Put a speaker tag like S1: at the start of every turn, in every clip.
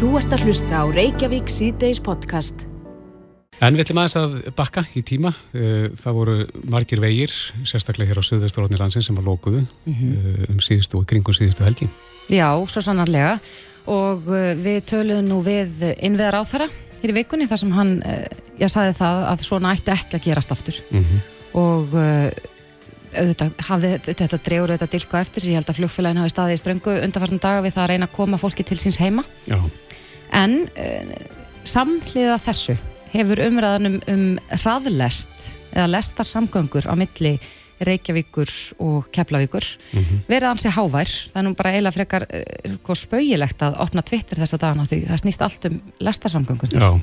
S1: Þú ert að hlusta á Reykjavík síðdeis podcast.
S2: En við ætlum aðeins að bakka í tíma. Eh, það voru margir vegir, sérstaklega hér á Suðvesturrótni landsin sem var lókuðu mm -hmm. um síðustu og kringum síðustu helgi.
S3: Já, svo sannarlega. Og eh, við töluðum nú við innveðar á þeirra hér í vikunni þar sem hann, ég sagði það að svona ætti ekki að gerast aftur. Mm -hmm. Og auðvitað, hafði, þetta drefur auðvitað dilko eftir sem ég held að flugfélagin hafi staðið í ströngu undanfartan daga við það að reyna að koma fólki til síns heima.
S2: Já.
S3: En samhliða þessu hefur umræðanum um hraðlest eða lestarsamgöngur á milli Reykjavíkur og Keflavíkur mm -hmm. verið ansi hávær það er nú bara eiginlega frekar uh, spauilegt að opna Twitter þessa dagana því það snýst allt um lestarsamgöngur
S2: Já,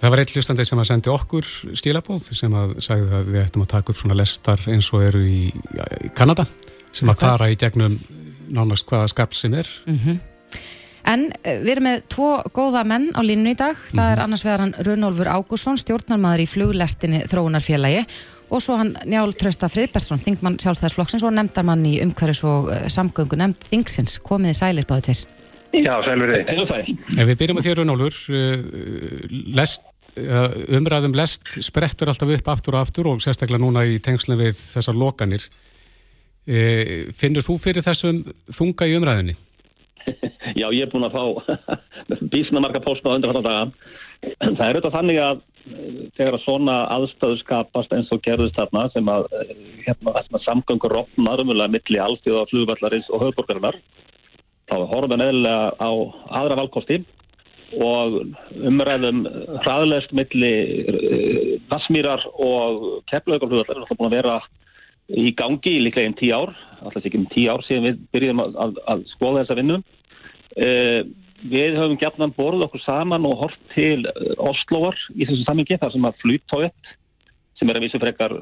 S2: það var eitt hlustandi sem að sendi okkur stílabóð sem að sagði að við ættum að taka upp svona lestar eins og eru í, í Kanada sem að fara í gegnum nánast hvaða skap sem er
S3: mm -hmm. En eh, við erum með tvo góða menn á línu í dag. Það er mhm. annars vegar hann Runolfur Ágússon, stjórnarmæður í fluglestinni Þróunarfélagi og svo hann Njál Trausta Friðbergsson, þingmann sjálfstæðisflokksins og nefndarmann í umhverfis og uh, samgöngu nefnd þingsins. Komiði sælir báðu til.
S4: Já, sælur þið.
S2: Ef við byrjum að þér Runolfur, uh, lest, uh, umræðum lest sprettur alltaf upp aftur og aftur og sérstaklega núna í tengslum við þessar lokanir. Finnur þú fyrir þessum þunga í umræðinni?
S4: Já, ég er búin að fá bísna marga pósna á undarfalla daga. Það er auðvitað þannig að eh, þegar svona aðstöðu skapast eins og gerðist þarna sem að eh, hérna, samgöngur opnar umvölulega milli alltíða flugvallarins og höfðborgarinnar þá horfum við neðilega á aðra valkosti og umræðum hraðlegst milli Vassmýrar og Keflaugaflugvallar er alltaf búin að vera í gangi í líklega einn tíu ár, alltaf ekki um tíu ár síðan við byrjum að, að, að skoða þessa vinnum Uh, við höfum gætnan borðið okkur saman og hort til uh, Oslovar í þessu samingi þar sem að fluttóett sem er að vísu frekar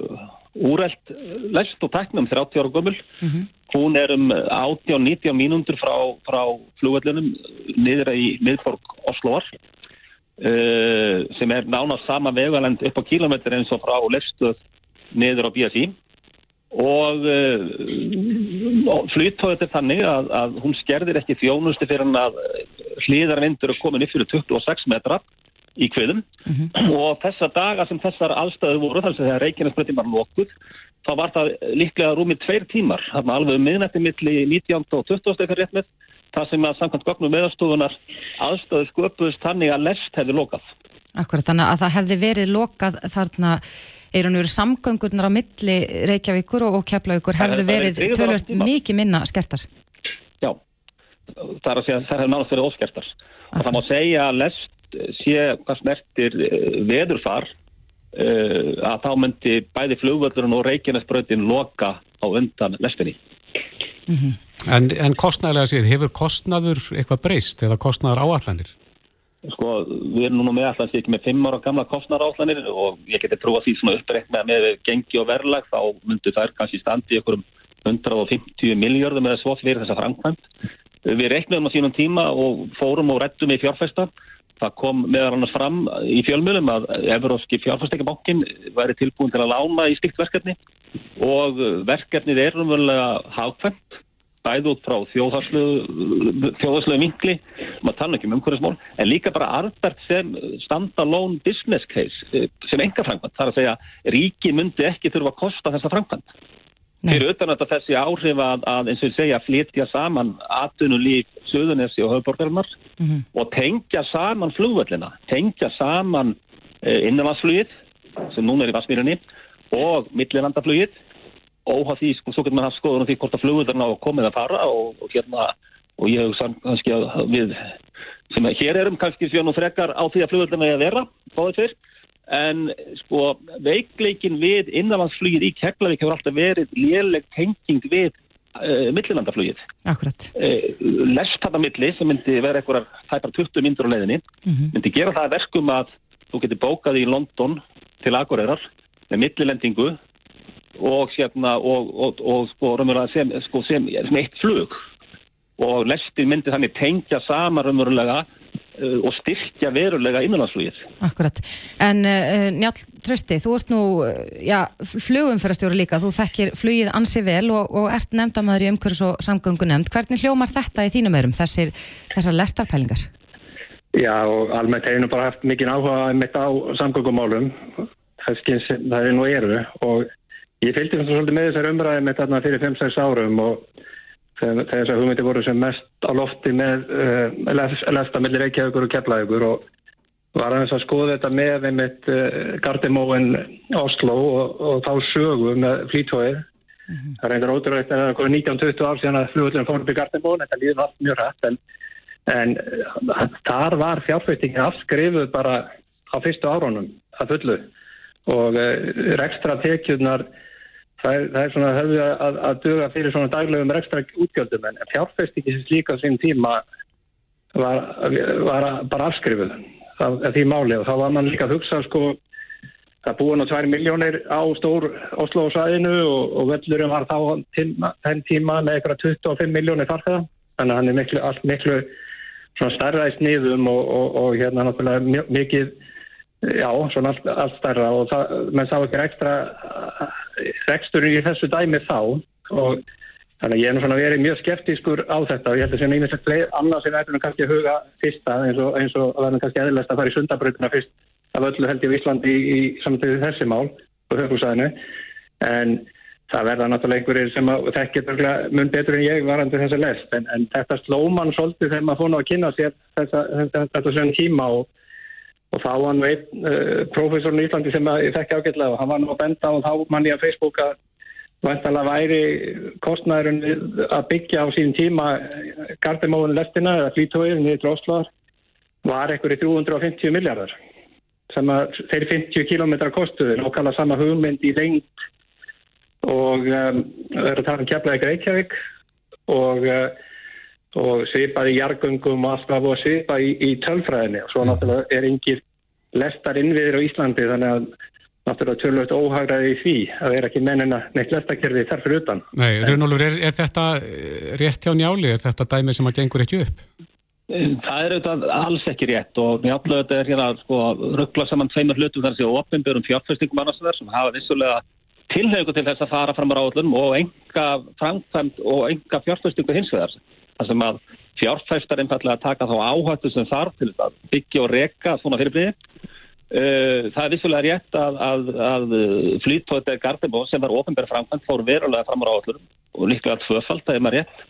S4: úrælt lest og teknum 30 ára gömul mm -hmm. Hún er um 80-90 mínúndur frá, frá flugvellunum niður í miðborg Oslovar uh, sem er nánast sama vegalend upp á kílometri eins og frá lestuð niður á BSI og uh, flyttóðið er þannig að, að hún skerðir ekki þjónusti fyrir hann að hlýðarvindur er komin upp fyrir 26 metra í kviðum. Mm -hmm. og þessa daga sem þessar allstöðu voru þar sem þegar Reykjanesbröndin var lokuð þá var það líklega rúmið tveir tímar alveg um miðnætti milli 19. og 20. ekkar rétt með það sem að samkvæmt gögnum meðarstofunar aðstöðu sköpuðist þannig að lest hefði lokað
S3: Akkurat, þannig að það hefði verið lokað þarna er hann verið samgöngurnar á milli Reykjavíkur og Keflavíkur hefðu verið tölvöld mikið minna skertar?
S4: Já, það er að segja það hefur náttúrulega verið óskertar og það má segja að lest sé hvað smertir eh, veðurfar að þá myndi bæði flugvöldurinn og Reykjanesbröðin loka á undan lestinni
S2: mm -hmm. En, en kostnæðilega séð, hefur kostnæður eitthvað breyst eða kostnæður áallanir?
S4: Sko, við erum núna með alltaf ekki með 5 ára gamla kostnaráðlanir og ég geti trúa því svona uppbreykt með, með gengi og verðlag þá myndu þær kannski standi ykkur um 150 miljardum eða svo fyrir þessa framkvæmt. Við reiknum á sínum tíma og fórum og rettum í fjárfæsta. Það kom meðal annars fram í fjölmjölum að Evróski fjárfæstekabokkin væri tilbúin til að lána í slikt verkefni og verkefnið er umverulega hagkvæmt bæð út frá þjóðarslegu vinkli, maður tala ekki um umhverfismól, en líka bara arðbært sem stand-alone business case eh, sem enga framkvæmt. Það er að segja, ríki myndi ekki þurfa að kosta þessa framkvæmt. Eru utan að þessi áhrif að, að eins og ég segja, flytja saman atvinnulíf Suðunessi og höfðborgarinnar mm -hmm. og tengja saman flugvöllina, tengja saman eh, innanlandsflugið sem núna er í Vasmírinni og millilandaflugið. Óhaf því, sko, svo getur maður haft skoður um því hvort að flugurna á komið að fara og, og hérna, og ég hef kannski að við, sem að hér erum kannski sér nú frekar á því að flugurna er að vera, báðið fyrr, en sko veikleikin við innanlandsflugir í Keflavík hefur alltaf verið léleg tenging við uh, millilandaflugið.
S3: Akkurat.
S4: Uh, lest þetta milli sem myndi vera eitthvað tæpar 20 myndur á leiðinni, mm -hmm. myndi gera það verkum að þú getur bókað í London til Akureyrar með millilendingu og hérna og, og, og sko, sem, sko, sem, sem eitt flug og lestin myndi þannig tengja sama raunverulega og styrkja verulega innanlandsflugið.
S3: Akkurat. En uh, Njálf Trösti, þú ert nú uh, já, flugumferðarstjóri líka, þú þekkir flugið ansi vel og, og ert nefndamæður í umhverjus og samgöngu nefnd. Hvernig hljómar þetta í þínum örum, þessir, þessar lestarpælingar?
S5: Já og almennt hefur nú bara haft mikið áhuga mitt á samgöngumálum það er nú eru og ég fylgdi svolítið með þessar umræði með þarna fyrir 5-6 árum og þegar þessar hugmyndi voru sem mest á lofti með uh, lesta millir Reykjavíkur og Keflavíkur og var aðeins að skoða þetta með einmitt uh, Gardimóin Oslo og, og þá sögu með flítóið mm -hmm. það reyndir ótrúið þetta er 19-20 ár síðan að flugullin fórum til Gardimóin þetta líður allt mjög rætt en, en uh, þar var fjárfæstingin afskrifuð bara á fyrstu árunum að fullu og rekstra tekjurnar það er, það er svona höfðu að, að duga fyrir svona daglegum rekstra útgjöldum en fjárfæstingi sem slíka sín tíma var, var bara afskrifuð af, af því máli. Og þá var mann líka að hugsa sko það búið nú 2 miljónir á stór Oslo sæðinu og, og vellurum var þá þenn tíma með eitthvað 25 miljónir farþeða þannig að hann er miklu, allt miklu svona starra í sniðum og, og, og hérna náttúrulega mikið já, svona allt, allt starra og það, menn sá ekki ekstra rekstur í þessu dæmi þá og Þannig ég er nú svona verið mjög skeptískur á þetta og ég held að sem einnig að annars er verður kannski að huga fyrsta eins og, eins og verður kannski eðlast að fara í sundabröðuna fyrst af öllu held ég í Íslandi í, í samtöðu þessi mál og höfusæðinu en það verða náttúrulega einhverjir sem þekkir mun betur en ég varandi þessa lest. En, en þetta slóman svolítið þegar maður fóna að kynna sér þessa, þetta, þetta svona tíma og, og þá var nú einn uh, profesorn í Íslandi sem ég þekki ágætlega og hann var nú að benda og þá mann ég að Facebooka Vantalega væri kostnæðurinn að byggja á sín tíma gardimóðun lestina eða flítóið niður til Osloar var ekkur í 350 miljardar sem að þeir 50 kilometrar kostuður og kalla sama hugmynd í lengt og um, það er að tala um keflaði Reykjavík og, uh, og svipaði í jargöngum og alltaf og svipa í, í tölfræðinni og svo náttúrulega er yngir lestar innviðir á Íslandi þannig að náttúrulega tölvöld óhagraði í því að vera ekki mennina neitt lestakerfi þar fyrir utan.
S2: Nei, Rúnólfur, er, er þetta eh, rétt hjá njáli? Er þetta dæmi sem að gengur ekki upp?
S4: Það er auðvitað alls ekki rétt og njálega þetta er hérna sko ruggla saman tveimur hlutum þar sem ofinbjörnum fjárfæstingum annars þar sem hafa vissulega tilhaugu til þess að fara fram á ráðlunum og enga framkvæmt og enga fjárfæstingu hins vegar. Það sem að fjárfæstar einfallega taka þá áhættu sem þarf til að byggja og reka svona fyrirbliði Uh, það er vissulega rétt að, að, að flýttótið Gardebo sem var ofinbæra framkvæmt fór verulega fram á ráðallur og líklega tvöfald, það er maður rétt.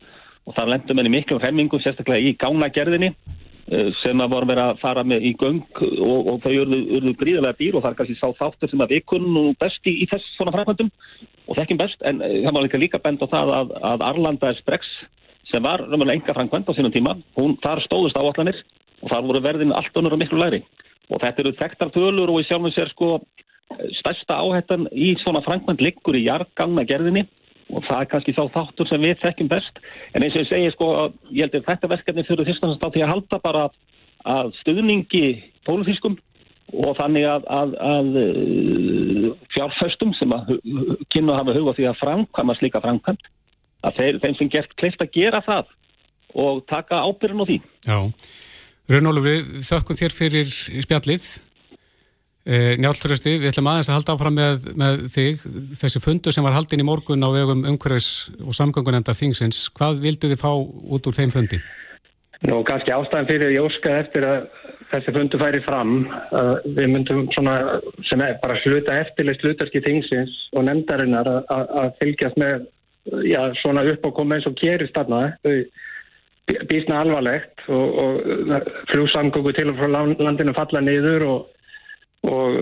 S4: Og það lendum henni miklu remmingum sérstaklega í gánagerðinni uh, sem að voru verið að fara með í göng og, og þau urðu gríðarlega dýr og það er kannski sá þáttur sem að við kunnum best í, í þess svona framkvæmtum og þekkjum best. En uh, það má líka líka benda á það að, að Arlanda Esprex sem var raunverulega enga framkvæmt á sínum tíma, hún, þar stóðust áallanir og þar voru verðin allt önnur og miklu læri og þetta eru þekktar tölur og í sjálfum sér sko stærsta áhættan í svona frangmænt liggur í jargangna gerðinni og það er kannski þá þáttur sem við þekkjum best. En eins og ég segi sko ég held að þetta verkefni fyrir náttúrulega til að halda bara að stuðningi pólufískum og þannig að, að, að uh, fjárföstum sem að kynna að hafa huga því að framkvæma slíka framkvæmt að þeir, þeim sem gert kleift að gera það og taka ábyrjun á því
S2: Já Rönnólu, við þökkum þér fyrir spjallið. Eh, Njáltrösti, við ætlum aðeins að halda áfram með, með þig. Þessi fundu sem var haldin í morgun á vegum umhverfis og samgöngunenda þingsins, hvað vildu þið fá út úr þeim fundi?
S5: Nú, kannski ástæðan fyrir ég óska eftir að þessi fundu færi fram. Við myndum svona, sem er bara sluta eftirlist slutarski þingsins og nefndarinnar að fylgjast með já, svona upp og koma eins og kerist þarna. Bísna alvarlegt og, og fljóðsamgöngu til og frá landinu falla niður og, og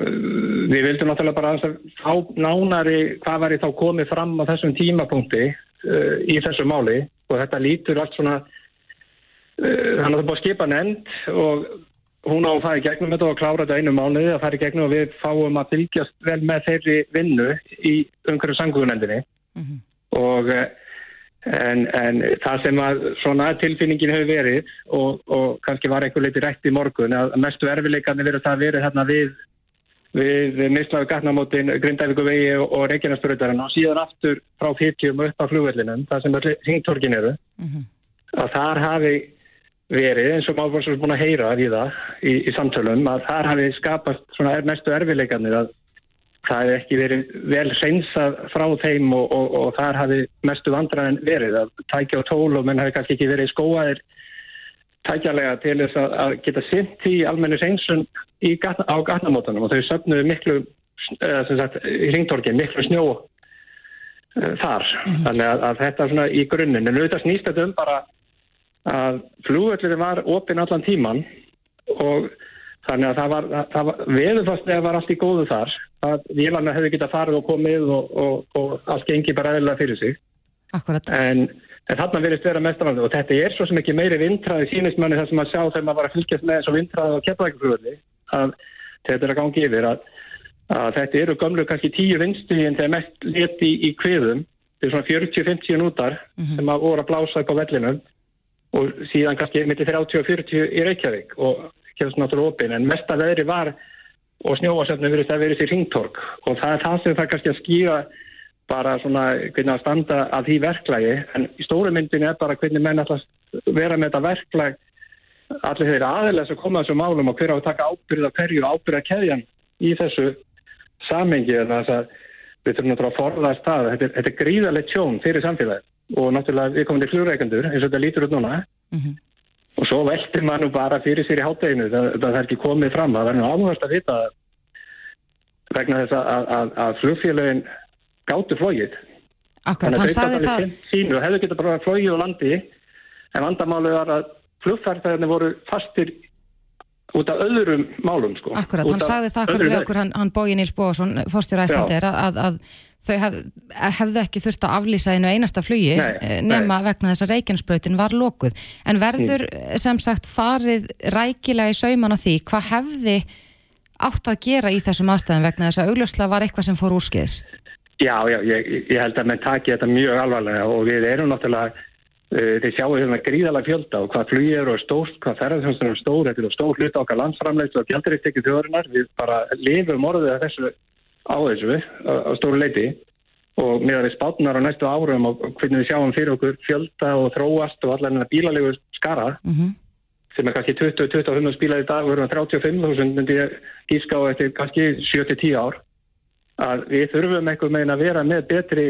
S5: við vildum náttúrulega bara að fá nánari hvað var þá komið fram á þessum tímapunkti uh, í þessu máli og þetta lítur allt svona uh, hann það búið að skipa nefnd og hún á að fara í gegnum þetta og klára þetta einu mánuði að fara í gegnum og við fáum að fylgjast vel með þeirri vinnu í umhverju sangugunendinni mm -hmm. Og uh, En, en það sem að svona tilfinningin hefur verið og, og kannski var eitthvað leiti rætt í morgun að mestu erfileikarnir verið það verið þarna við, við mislaðu gatnamótin Grindavíku vegi og, og Reykjanesbröðarinn og síðan aftur frá fyrtjum upp á flugvellinum, það sem er hringtorkin eru, mm -hmm. að þar hafi verið eins og maður búin að heyra í það í, í samtölum að þar hafi skapast svona mestu erfileikarnir að það hefði ekki verið vel reynsað frá þeim og, og, og þar hafi mestu vandraðin verið að tækja á tól og menn hafi kannski ekki verið skóaðir tækjalega til þess að, að geta sint í almennu sengsun gatna, á gatnamótanum og þau söfnuðu miklu sagt í ringtorki miklu snjó uh, þar. Þannig að, að þetta er svona í grunninn. En auðvitað snýst þetta um bara að flugvöldurinn var opinn allan tíman og þannig að það var, var veðurfastlega var allt í góðu þar að vélarna hefði getað farið og komið og, og, og allt gengi bara eðlulega fyrir sig.
S3: Akkurat.
S5: en, en þarna verðist vera mestarvaldi og þetta er svo sem ekki meiri vindræði sínismanni þar sem að sjá þegar maður var að fylgjast með þessu vindræði á kepplækjuflugvöldi að þetta er að gangi yfir að, að þetta eru gamlu kannski tíu vindstíðin þegar mest leti í, í kviðum. Er svona 40-50 nútar sem að voru að blása upp á vellinum og síðan kannski millir 30 og 40 í Reykjavík og kemst náttúrulega opinn. En mesta veðri var og snjóasöfnum verið það verið sér ringtork og það er það sem það kannski að skýra bara svona hvernig að standa að því verklagi. En í stóru myndin er bara hvernig menn alltaf vera með þetta verklag. Allir þeirra aðeins að koma að þessu málum og hver á að taka ábyrða perju og ábyrða keðjan í þessu samengi en þess að við þurfum náttúrulega að forðast það þetta er, þetta er gríðarlegt tjón fyrir samfélagi og náttúrulega við komum til flugreikendur eins og þetta lítur út núna
S3: Mhm.
S5: Og svo veltir maður bara fyrir sér í hátteginu það, það er ekki komið fram. Það verður áhugast að vita vegna þess að, að, að flugfélagin gáttu flógið
S3: Akkurat, hann sagði það.
S5: sínu. Og hefðu getað bara flógið á landi. En vandamálið var að flugfærtæðinni voru fastir út af öðrum málum sko.
S3: Akkurat, hann sagði það
S5: öðrum
S3: við okkur, hann, hann Bói Níls Bóðarsson, fórstjóra Æslandir, að, að þau hef, hefðu ekki þurft að aflýsa einu einasta flugi
S5: Nei,
S3: eh, nema vegna þess að Reykjanesbrautin var lokuð. En verður
S5: Mm.
S3: sem sagt farið rækilega í sauman á því, hvað hefði átt að gera í þessum aðstæðum vegna þess að augljóslega var eitthvað sem fór úrskiðis?
S5: Já, já, ég, ég held að menn taki þetta mjög alvarlega og við erum náttúrulega uh, þið sjáum hérna gríðalega fjölda og hvað flugið eru stórt, hvað ferðarþjónstunum er stór þetta er stór hlut okkar landsframleitt og gældur ekki þjóðurinnar, við bara lifum orðið að þessu á þessu á, á stóru leiti og með að við spátnar á næstu árum og hvernig við sjáum fyrir okkur fjölda og þróast og allar hennar bílalegu skara
S3: Mm
S5: sem er kannski 20-25 bílar í dag og við erum 35.000 myndi ég gíska á eftir kannski 7-10 ár. Að við þurfum einhver megin að vera með betri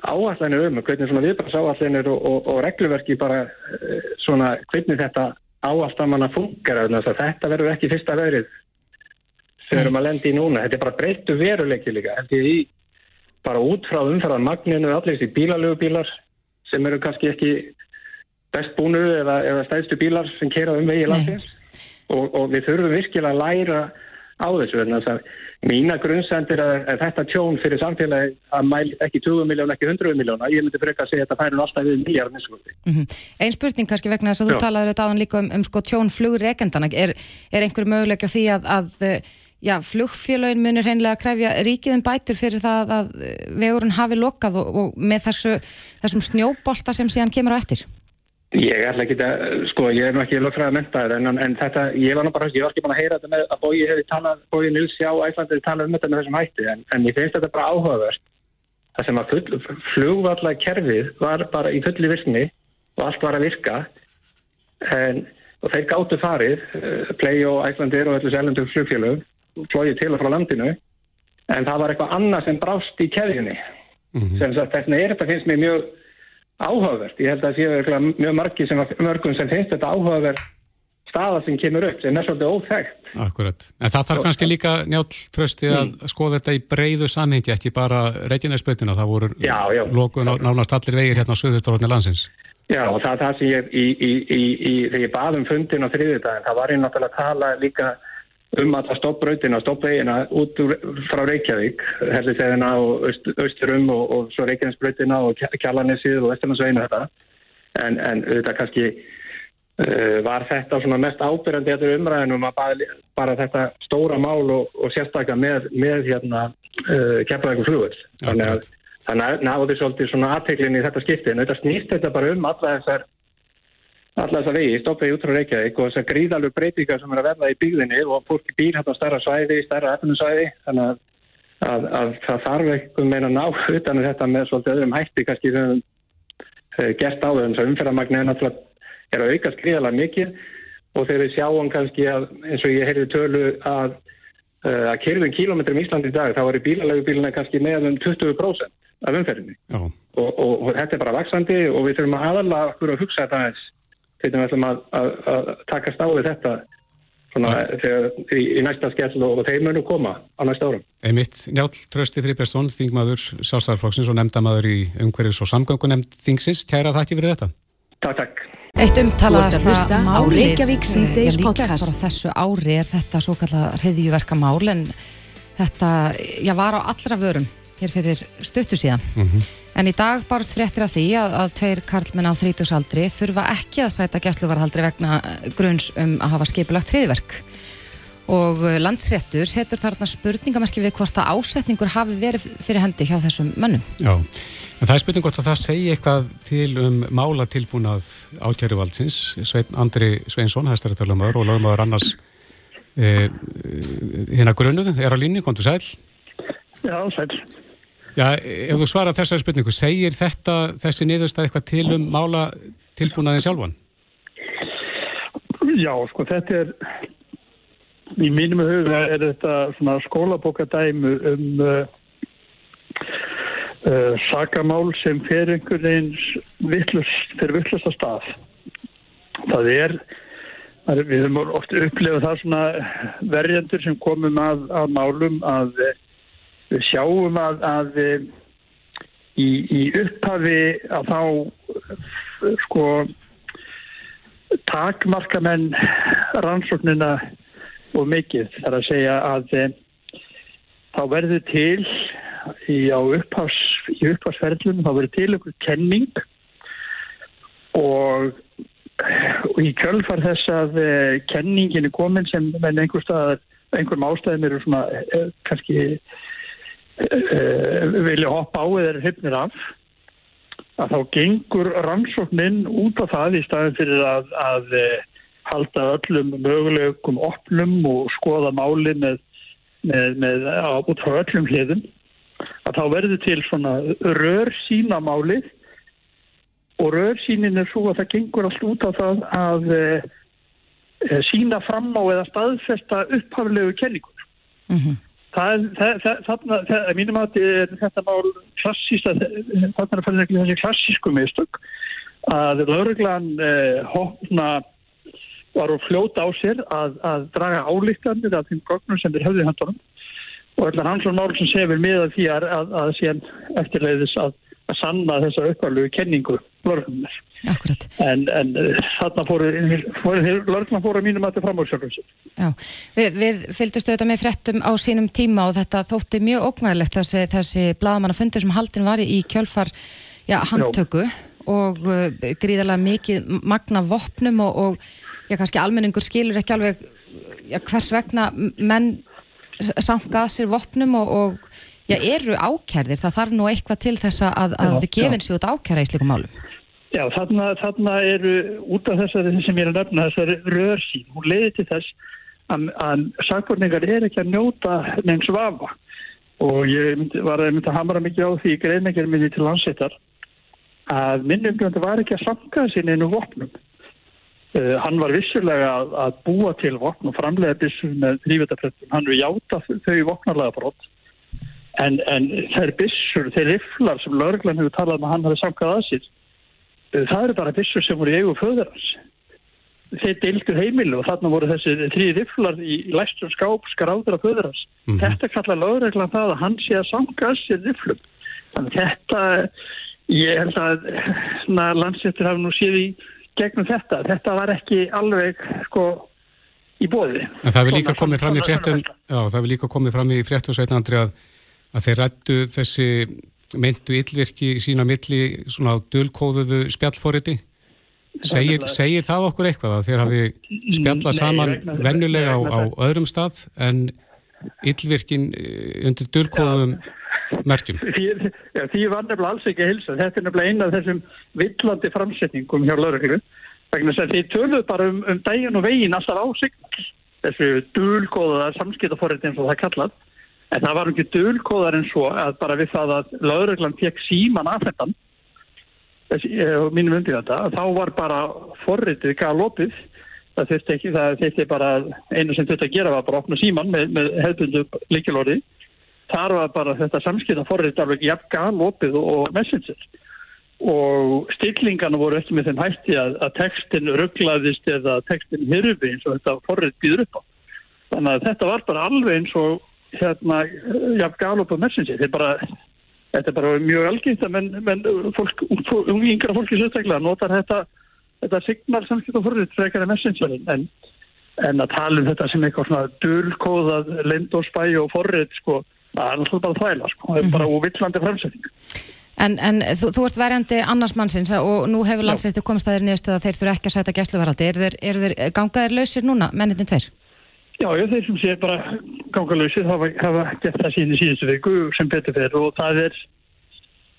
S5: áallanir um hvernig svona viðbærs áallanir og, og, og regluverki bara eh, svona hvernig þetta áallan að þannig að þetta verður ekki fyrsta verið sem við erum að lendi í núna þetta er bara breyttu veruleiki líka held ég í bara út frá umfæðan magninu allir þessi bílalögu bílar sem eru kannski ekki best búnu eða, eða stæðstu bílar sem kera um vegi landsins og, og við þurfum virkilega að læra á þessu þess að mína grunnsendir að, að þetta tjón fyrir samfélagi að mæli ekki 20 miljón, ekki 100 miljóna ég myndi freka að segja að þetta færum alltaf við miljard miskundi.
S3: -hmm. Einn spurning kannski vegna þess að þú
S5: Já.
S3: talaður þetta áðan líka um, um sko tjón flugreikendana. Er, er einhver möguleik á því að, að já, flugfélögin munir hreinlega að krefja ríkið um bætur fyrir það að eh, vegurinn hafi lokað og, og með þessu, þessum snjóbolta sem síðan kemur á eftir?
S5: Ég ætla ekki að, sko, ég er nú ekki lögfræða mentaður en, en þetta, ég var nú bara, ég var ekki búin að heyra þetta með að Bói hefði talað, Bói Nils já, Æslandi hefði talað um þetta með þessum hætti en, en ég finnst þetta bara áhugavert það sem að flugvalla kerfið var bara í fulli virkni og allt var að virka en, og þeir gáttu farið uh, Play og Æslandir og öllu seljendur flugfélög flóið til og frá landinu en það var eitthvað annað sem brást í keðjunni. Sem sagt, þess er þetta finnst mér mjög áhugavert. Ég held að séu örugglega mjög margi sem, mörgum sem finnst þetta áhugavert staða sem kemur upp sem er svolítið óþægt
S2: Akkurat. En það þarf kannski líka njál trösti að skoða þetta í breyðu samhengi, ekki bara Reykjanesbreytina, það voru
S5: Já, já.
S2: lokuð ná- nánast allir vegir hérna á söðutorfni landsins.
S5: Já, og það er það sem ég, í, í, í, í, þegar ég bað um fundin á þriðjudaginn, það var ég náttúrulega að tala líka um alla stoppbrautina, stoppvegina út úr, frá Reykjavík, hellisegðina og aust, austurum og, og svo Reykjanesbrautina og Kja- Kjalarnesið og Vesturlandsvegina þetta. En, en auðvitað kannski uh, var þetta svona mest ábyrjandi þetta umræðinum að bara, bara þetta stóra mál og, og sérstaklega með, með hérna uh, keflaðið flugur. Þannig að Þannig að náðu svolítið svona aðteklinn í þetta skipti en þetta snýst þetta bara um alla þessar alla þessar vegi, stoppvegi út frá Reykjavík og þessar gríðalug breytingar sem er að verða í byggðinni og fólki býr hérna á stærra svæði, stærra efnusvæði þannig að, að, að það þarf eitthvað meina ná utan um þetta með svolítið öðrum hætti kannski sem við höfum gert á þau, umferðarmagni er náttúrulega er að aukast gríðalega mikið og þegar við sjáum kannski að eins og ég heyrði tölu að uh, að kyrðum kílómetrum í Íslandi í dag þá eru bílalegu bíluna kannski með um 20% af umferðinni. Og, og, og þetta er bara vaksandi og við þurfum að aðalega að hugsa þetta aðeins hvernig við ætlum að, að, að taka stáði þetta svona, þegar, í, í næsta skell og, og þeir munu koma á næsta árum.
S2: Einmitt, Njál Trösti Friðbergsson, þingmaður Sjálfstæðarflokksins og nefndamaður í umhverjus og samgöngunemnd þingsins. Kæra þakki fyrir þetta.
S5: Takk, takk.
S3: Eitt umtalaðasta málið,
S1: Reykjavík
S3: eh,
S1: podcast.
S3: bara þessu ári er þetta svo kallað hriðjuverka mál en þetta, já, var á allra vörum hér fyrir stuttu síðan. En í dag barst fréttir af því að, að tveir karlmenn á þrítusaldri þurfa ekki að sæta gæsluvarhaldri vegna eh, gruns um að hafa skipulagt hriðverk. Og eh, landsréttur setur þarna spurningamerki við hvort að ásetningur hafi verið fyrir hendi hjá þessum mönnum.
S2: Já, en það er spurning hvort að það segi eitthvað til um málatilbúnað ákjæruvaldsins. Svein Andri Sveinsson, hæstarættalumar og lögumöður annars e, hérna grunnuð, er á línni, kontur sæl.
S6: Já, sæl.
S2: Já, ef þú svarar þessari spurningu, segir þetta, þessi niðurstað eitthvað til um málatilbúnaðin sjálfan?
S6: Já, sko, þetta er, í mínum huga er þetta svona skólabókadæmu um uh, uh, sakamál sem fer einhvern veginn vittlust, fyrir vittlust að stað. Það er, við höfum oft upplifað það svona verjendur sem komum að, að málum að við sjáum að, að eh, í, í upphafi að þá sko takmarkamenn rannsóknina og mikið. Þar að segja að e, þá verður til í, upphás, í upphásferðlunum þá verður til einhver kenning og, og í kjölfar þess að e, kenningin er komin sem einhverjum ástæðum eru svona e, kannski vilja hoppa á eða eru hryfnir af að þá gengur rannsóknin út af það í staðin fyrir að, að e, halda öllum möguleikum opnum og skoða máli með, með, með á, út frá öllum hliðum að þá verður til svona rör sína máli og rör sínin er svo að það gengur allt út af það að e, e, sína fram á eða staðfesta upphaflegu kenningur
S3: Mm
S6: Það, það, það, það, að mínum að þetta mál klassísta, er að fara þessi klassísku mistök að lauruglan eh, hopna var að fljóta á sér að, að draga álíktanir af þeim gögnum sem þeir höfðu í handunum og allar hans og mál sem sefur með að því að, að, að síðan eftirleiðis að, að sanna þessa uppvarlegu kenningu lauruglunar.
S3: Akkurat.
S6: En, en eh, þarna fóru, fóru lauruglan fóru mínum að þetta fram á sjálfum sér.
S3: Já, við, við fylgdust auðvitað með fréttum á sínum tíma og þetta þótti mjög ógnæðilegt þessi, þessi bladamannafundur sem haldin var í kjölfar já, handtöku og uh, gríðarlega mikið magna vopnum og, og já, kannski almenningur skilur ekki alveg já, hvers vegna menn sangað sér vopnum og, og já, eru ákærðir. Það þarf nú eitthvað til þess að, að þið gefin sér út ákæra í slíkum málum.
S6: Já, þarna, þarna eru út af þessari sem ég er að nefna, þessari rörsýn, hún leiði til þess að, að sakvorningar er ekki að njóta neins vafa og ég myndi, var að mynda að hamra mikið á því greinleikir minni til landsettar að minnumgjönda var ekki að samkaða sín einu vopnum. Uh, hann var vissulega að, að búa til vopn og framlega byssur með þrývetafrættum. Hann við játa þau vopnarlega brott en, en þær byssur, þeir riflar sem lögreglan hefur talað um að hann hafi samkað að sér það eru bara byssur sem voru í eigu föðurans. Þeir deildu heimilu og þarna voru þessi þrý riflar í læstum skáp skráður af föðurans.
S2: Mhm.
S6: Þetta kallar lögreglan það að hann sé að samkað sér riflum. Þannig að þetta, ég held að landsettur hafi nú séð í gegnum þetta. Þetta var ekki alveg sko í bóði.
S2: En það vil líka komið fram í fréttum, já, það vil líka komið fram í fréttum sveitin Andri að, að þeir rættu þessi meintu illvirki sína milli svona dölkóðuðu spjallforiti. Segir, segir það okkur eitthvað að þeir hafi spjallað
S6: Nei,
S2: saman venjulega á, á öðrum stað en illvirkin eh, undir dölkóðuðum merkjum?
S6: Því, já, því var nefnilega alls ekki að hilsa. Þetta er nefnilega eina af þessum villandi framsetningum hjá lauruglu. Vegna þess að því töluðu bara um, um daginn og veginn alltaf á signal. Þessu dulkóða samskiptaforrið eins og það kallað. En það var ekki dulkóðar en svo að bara við það að lauruglan fekk síman afhendan þessi, eh, mínum undir þetta, að þá var bara forritið galopið. Það þurfti ekki, það þurfti bara einu sem þurfti að gera var bara að opna síman með, með hefðbundu líkilorði þar var bara þetta samskipta forrið alveg jafn galopið og messenger. Og stillingarna voru ekki með þeim hætti að, að textin rugglaðist eða textin hyrfi eins og þetta forrið býður upp á. Þannig að þetta var bara alveg eins og hérna, já, Gallup og Messenger, er bara, þetta er bara mjög algengt að menn, menn fólk, yngra fólki sérstaklega notar þetta, þetta signal samskipt og forrið frekar en Messengerin, en, en að tala um þetta sem eitthvað svona dölkóðað lind og spæ og forrið, sko, það er náttúrulega bara þvægla, sko, það er bara úvillandi fremsetning.
S3: En, en þú, þú ert verjandi annars mannsins og nú hefur landsreittu komist að þeir niðurstuð að þeir þurfa ekki að sæta gæsluvaraldi. Er þeir, er þeir gangaðir lausir núna, mennitin tveir?
S6: Já, já, þeir sem sé bara gangalausir hafa, hafa gett það síðan í síðustu viku sem betur fyrir og það er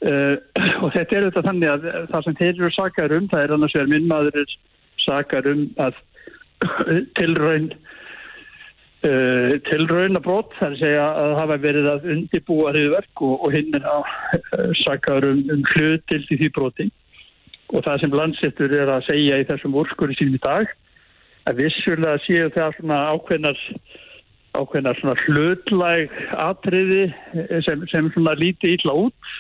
S6: uh, og þetta er þetta þannig að það sem þeir eru sakar um, það er annars vegar minn maður er sakar um að tilraun uh, tilraun að brot, það er að segja að hafa verið að undibúa hriðverk og, og hinn er að uh, sakar um, um hlutil til því broti. Og það sem landsettur er að segja í þessum úrskurði sínum í dag að vissulega séu það svona ákveðnar ákveðnar svona hlutlæg atriði sem, sem svona líti ítla út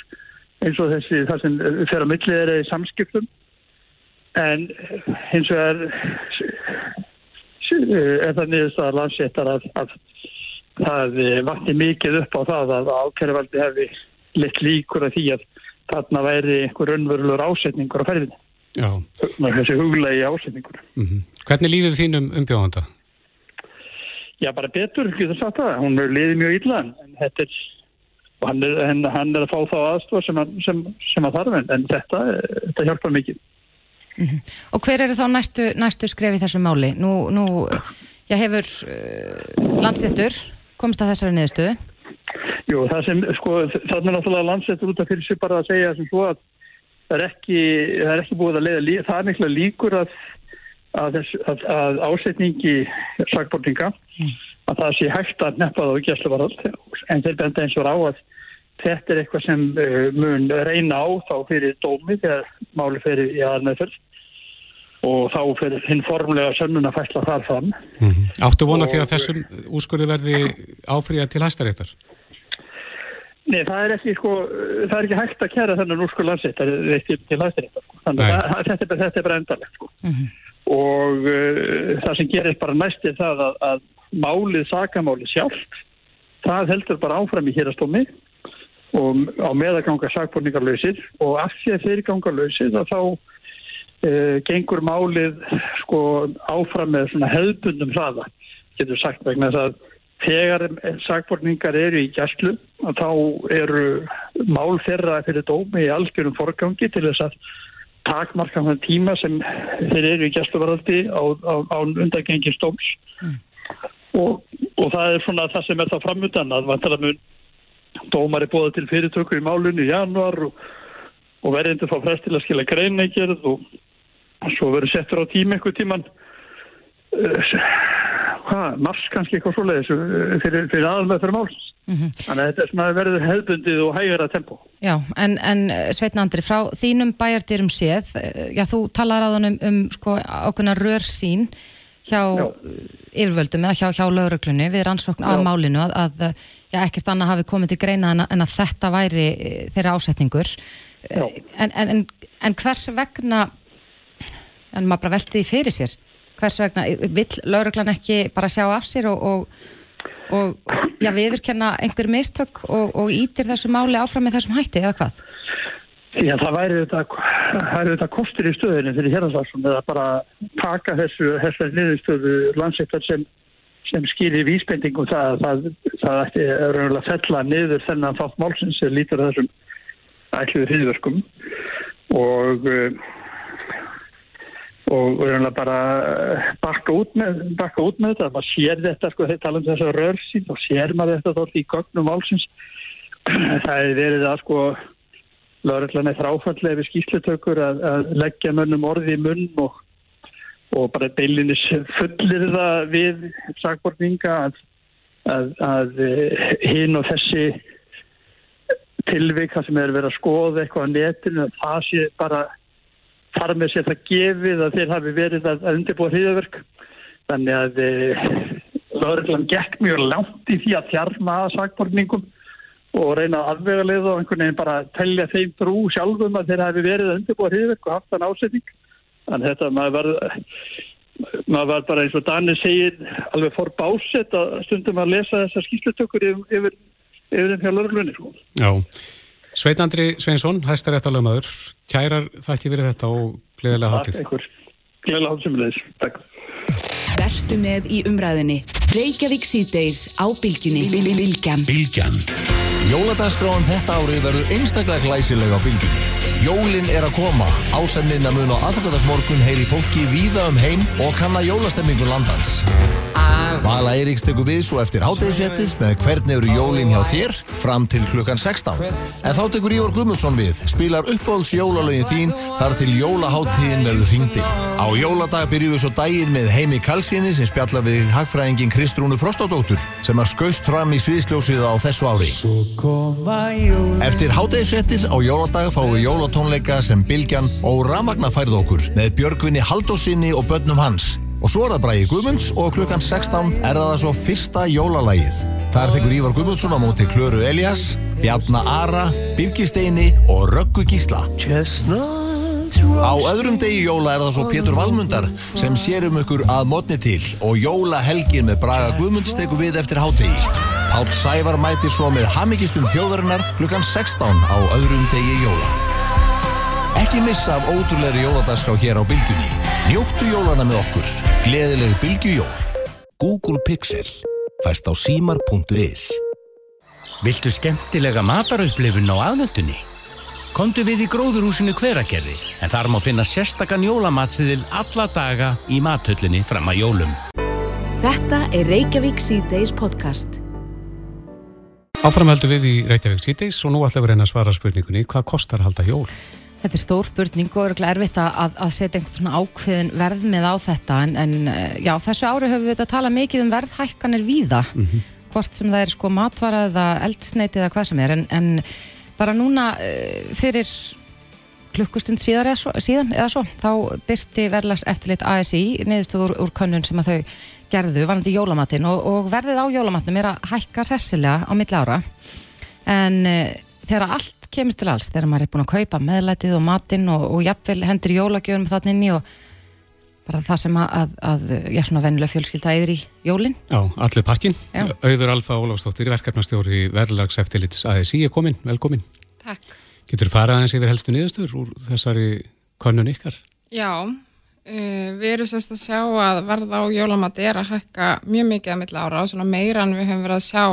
S6: eins og þessi það sem fer að millið er í samskiptum en hins vegar er það niðurstaðar landséttar að, að það vakti mikið upp á það að ákveðarvaldi hefði litt líkur að því að þarna væri einhver önverulegur ásetningur á ferðinu. Þessi huglegi ásetningur.
S2: Mm -hmm. Hvernig líður þínum umbjóðanda?
S6: Já, bara betur, getur sagt það. Hún er liðið mjög illa en þetta er, hann er, hann, hann er að fá þá aðstof sem, sem, sem að þarf en þetta, þetta hjálpar mikið.
S3: Mm -hmm. Og hver eru þá næstu, næstu skref í þessu máli? Nú, nú já, hefur uh, landsettur komst að þessari niðurstöðu?
S6: Jú, það sem, sko, það er náttúrulega landsettur út af fyrir sig bara að segja sem svo að það er ekki, það er ekki búið að leiða, það er mikla líkur að, að, að, að ásetningi sakbortinga, mm. að það sé hægt að neppa það á gæsluvarald, en þeir benda eins og á að þetta er eitthvað sem uh, mun reyna á þá fyrir dómi þegar máli fyrir í aðarmeðferð og þá fyrir hinn formulega sönnun að fæsla þar fram.
S2: Mm -hmm. Áttu vona því að þessum úrskurði verði áfríða til hæstaréttar?
S6: Nei, það er ekki, sko, það er ekki hægt að kæra þennan úrskurð landsettar til hæstaréttar. Sko. Þannig að þetta þetta er bara endarlegt. Sko. Mm -hmm. Og uh, það sem gerir bara næst er það að, að málið, sakamáli sjálft, það heldur bara áfram í hérastómi og á meðaganga sakborningarlausir. Og af því að þeir gangarlausir þá uh, gengur málið sko áfram með svona hefðbundum hraða, getur sagt vegna þess að þegar sakborningar eru í gæslu þá eru mál þeirra fyrir dómi í algjörum forgangi til þess að takmarka þann tíma sem þeir eru í gæsluvaraldi á, á, á undangengin stóms mm. og, og það er svona það sem er það framöndan að vantilega mun dómar er bóða til fyrirtökur í málunni í januar og, og verðindu fá frest til að skila greinækjörð og svo verður settur á tíma eitthvað tíman hvað, mars kannski eitthvað svoleiðis fyrir, fyrir aðalveg fyrir máls mm -hmm. þannig að þetta er svona verður hefðbundið og hægara tempo.
S3: Já, en, en Sveitnandri, frá þínum bæjardyrum séð já, þú talar á þann um, um sko, ákveðna rörsín hjá já. yfirvöldum eða hjá, hjá lauruglunni við rannsókn á já. málinu að, að já, ekkert annað hafi komið til greina en að, en að þetta væri þeirra ásetningur en, en, en hvers vegna en maður bara velti því fyrir sér hvers vegna, vill lauruglan ekki bara sjá af sér og, og, og já, viðurkenna einhver mistök og, og ítir þessu máli áfram með þessum hætti eða hvað?
S6: Já, það væri þetta, kostur í stöðinu fyrir hérðarsvarsum eða bara taka þessu, þessari niðurstöðu landsettar sem, sem skýrir vísbendingum það, það, það ætti raunverulega fella niður þennan þátt málsins sem lítur þessum ætluðu hriðverkum og og raunverulega bara bakka út með, bakka út með þetta, maður sér þetta sko, þegar tala um þessa rörsýn og sér maður þetta þótt í gögnum málsins. Það er verið að sko laurallan er þráfallega við skýslutökur að, að leggja mönnum orði í munn og, og bara beilinis fullir það við sagborninga að, að, að hinn og þessi tilvika sem er verið að skoða eitthvað á netinu, það sé bara þar með sér það gefið að þeir hafi verið að undirbúa hriðaverk þannig að e, lauruglan gekk mjög langt í því að þjarma að sagborningum og reyna að afvega leið og einhvern veginn bara telja þeim trú sjálfum að þeir hafi verið að undirbúa hriðverk og haft þann ásetning. Þannig þetta maður verður, maður verður bara eins og Danir segir alveg fór básett að stundum að lesa þessar skýrslutökur yfir, yfir, yfir þeim hjá lörglunni. Sko.
S2: Já, Sveit Andri Sveinsson, hæstar rétt alveg maður, kærar þakki fyrir þetta og gleðilega háttið.
S6: Takk einhver, gleðilega háttið sem leðis. Takk.
S1: Vertu með í umræðinni. Reykjavík síðdeis á bylgjunni. Bylgjan.
S7: Bylgjan. Jóladagskráin þetta árið verður einstaklega glæsileg á bylgjunni. Jólin er að koma. Ásennin að mun á aðfakaðasmorgun heyri fólki víða um heim og kanna jólastemmingu landans. Vala Eiríks tekur við svo eftir hátægisvettir með hvernig eru jólin hjá þér fram til klukkan 16. En þá tekur Ívar Guðmundsson við, spilar uppáhalds jólalögin þín þar til jólaháttíðin verður hringdi. Á jóladag byrjum við svo daginn með Heimi Kalsíni sem spjalla við hagfræðingin Kristrúnu Frostadóttur sem að skaust fram í sviðsljósið á þessu ári. Eftir hátægisvettir á jóladag fáum við jólatónleika sem Bilgjan og Ramagna færð okkur með Björgvinni Haldósinni og börnum hans. Og svo er það Bræði Guðmunds og klukkan 16 er það svo fyrsta jólalægið. Þar tekur Ívar Guðmundsson á móti Klöru Elias, Bjarnar Ara, Birgisteini og Röggu Gísla. Á öðrum degi jóla er það svo Pétur Valmundar sem sér um ykkur að mótni til og jólahelgin með Braga Guðmunds tekur við eftir hátegi. Pál Sævar mætir svo með Hammingistum þjóðarinnar klukkan 16 á öðrum degi jóla. Ekki missa af ótrúleiri jóladagskrá hér á Bilgunni. Njóttu jólana með okkur. Gleðilegu Bilgjujól.
S8: Google Pixel fæst á símar.is Viltu skemmtilega matarauðblifun á aðvöldunni? Kondu við í gróðurhúsinu hveragerði en þar má finna sérstakann jólamatsiðil alla daga í mathöllinni fram að jólum.
S1: Þetta er Reykjavík síðdeis podcast.
S2: Áframhældu við í Reykjavík síðdeis og nú ætlum við að reyna að svara spurningunni hvað kostar að halda jól?
S3: Þetta er stór spurning og örgulega erfitt að, að setja einhvern svona ákveðin verðmið á þetta en, en eh, já, þessu ári höfum við þetta að tala mikið um verðhækkanir víða hvort sem það er sko matvara eða eldsneiti eða hvað sem er en, en bara núna eh, fyrir klukkustund síðar eða svo, síðan eða svo þá byrti verðlags eftirlit ASI niðurstu úr, könnun sem að þau gerðu vanandi jólamatinn og, og verðið á jólamatnum er að hækka hressilega á milli ára. En uh, þegar allt kemur til alls, þegar maður er búin að kaupa meðlætið og matinn og, og jafnvel hendur jólagjöfum þannig inn í og bara það sem að, að, að já, svona vennilega fjölskylda eður í jólinn.
S2: Já, allir pakkin.
S3: Já.
S2: Auður Alfa Ólafsdóttir, verkefnastjóri verðlags eftirlits ASI er komin, velkomin.
S9: Takk.
S2: Getur farið aðeins yfir helstu niðurstöður úr þessari könnun ykkar?
S9: Já, uh, við erum sérst að sjá að verða á jólamati er að hækka mjög mikið að milla ára og svona meira en við höfum verið að sjá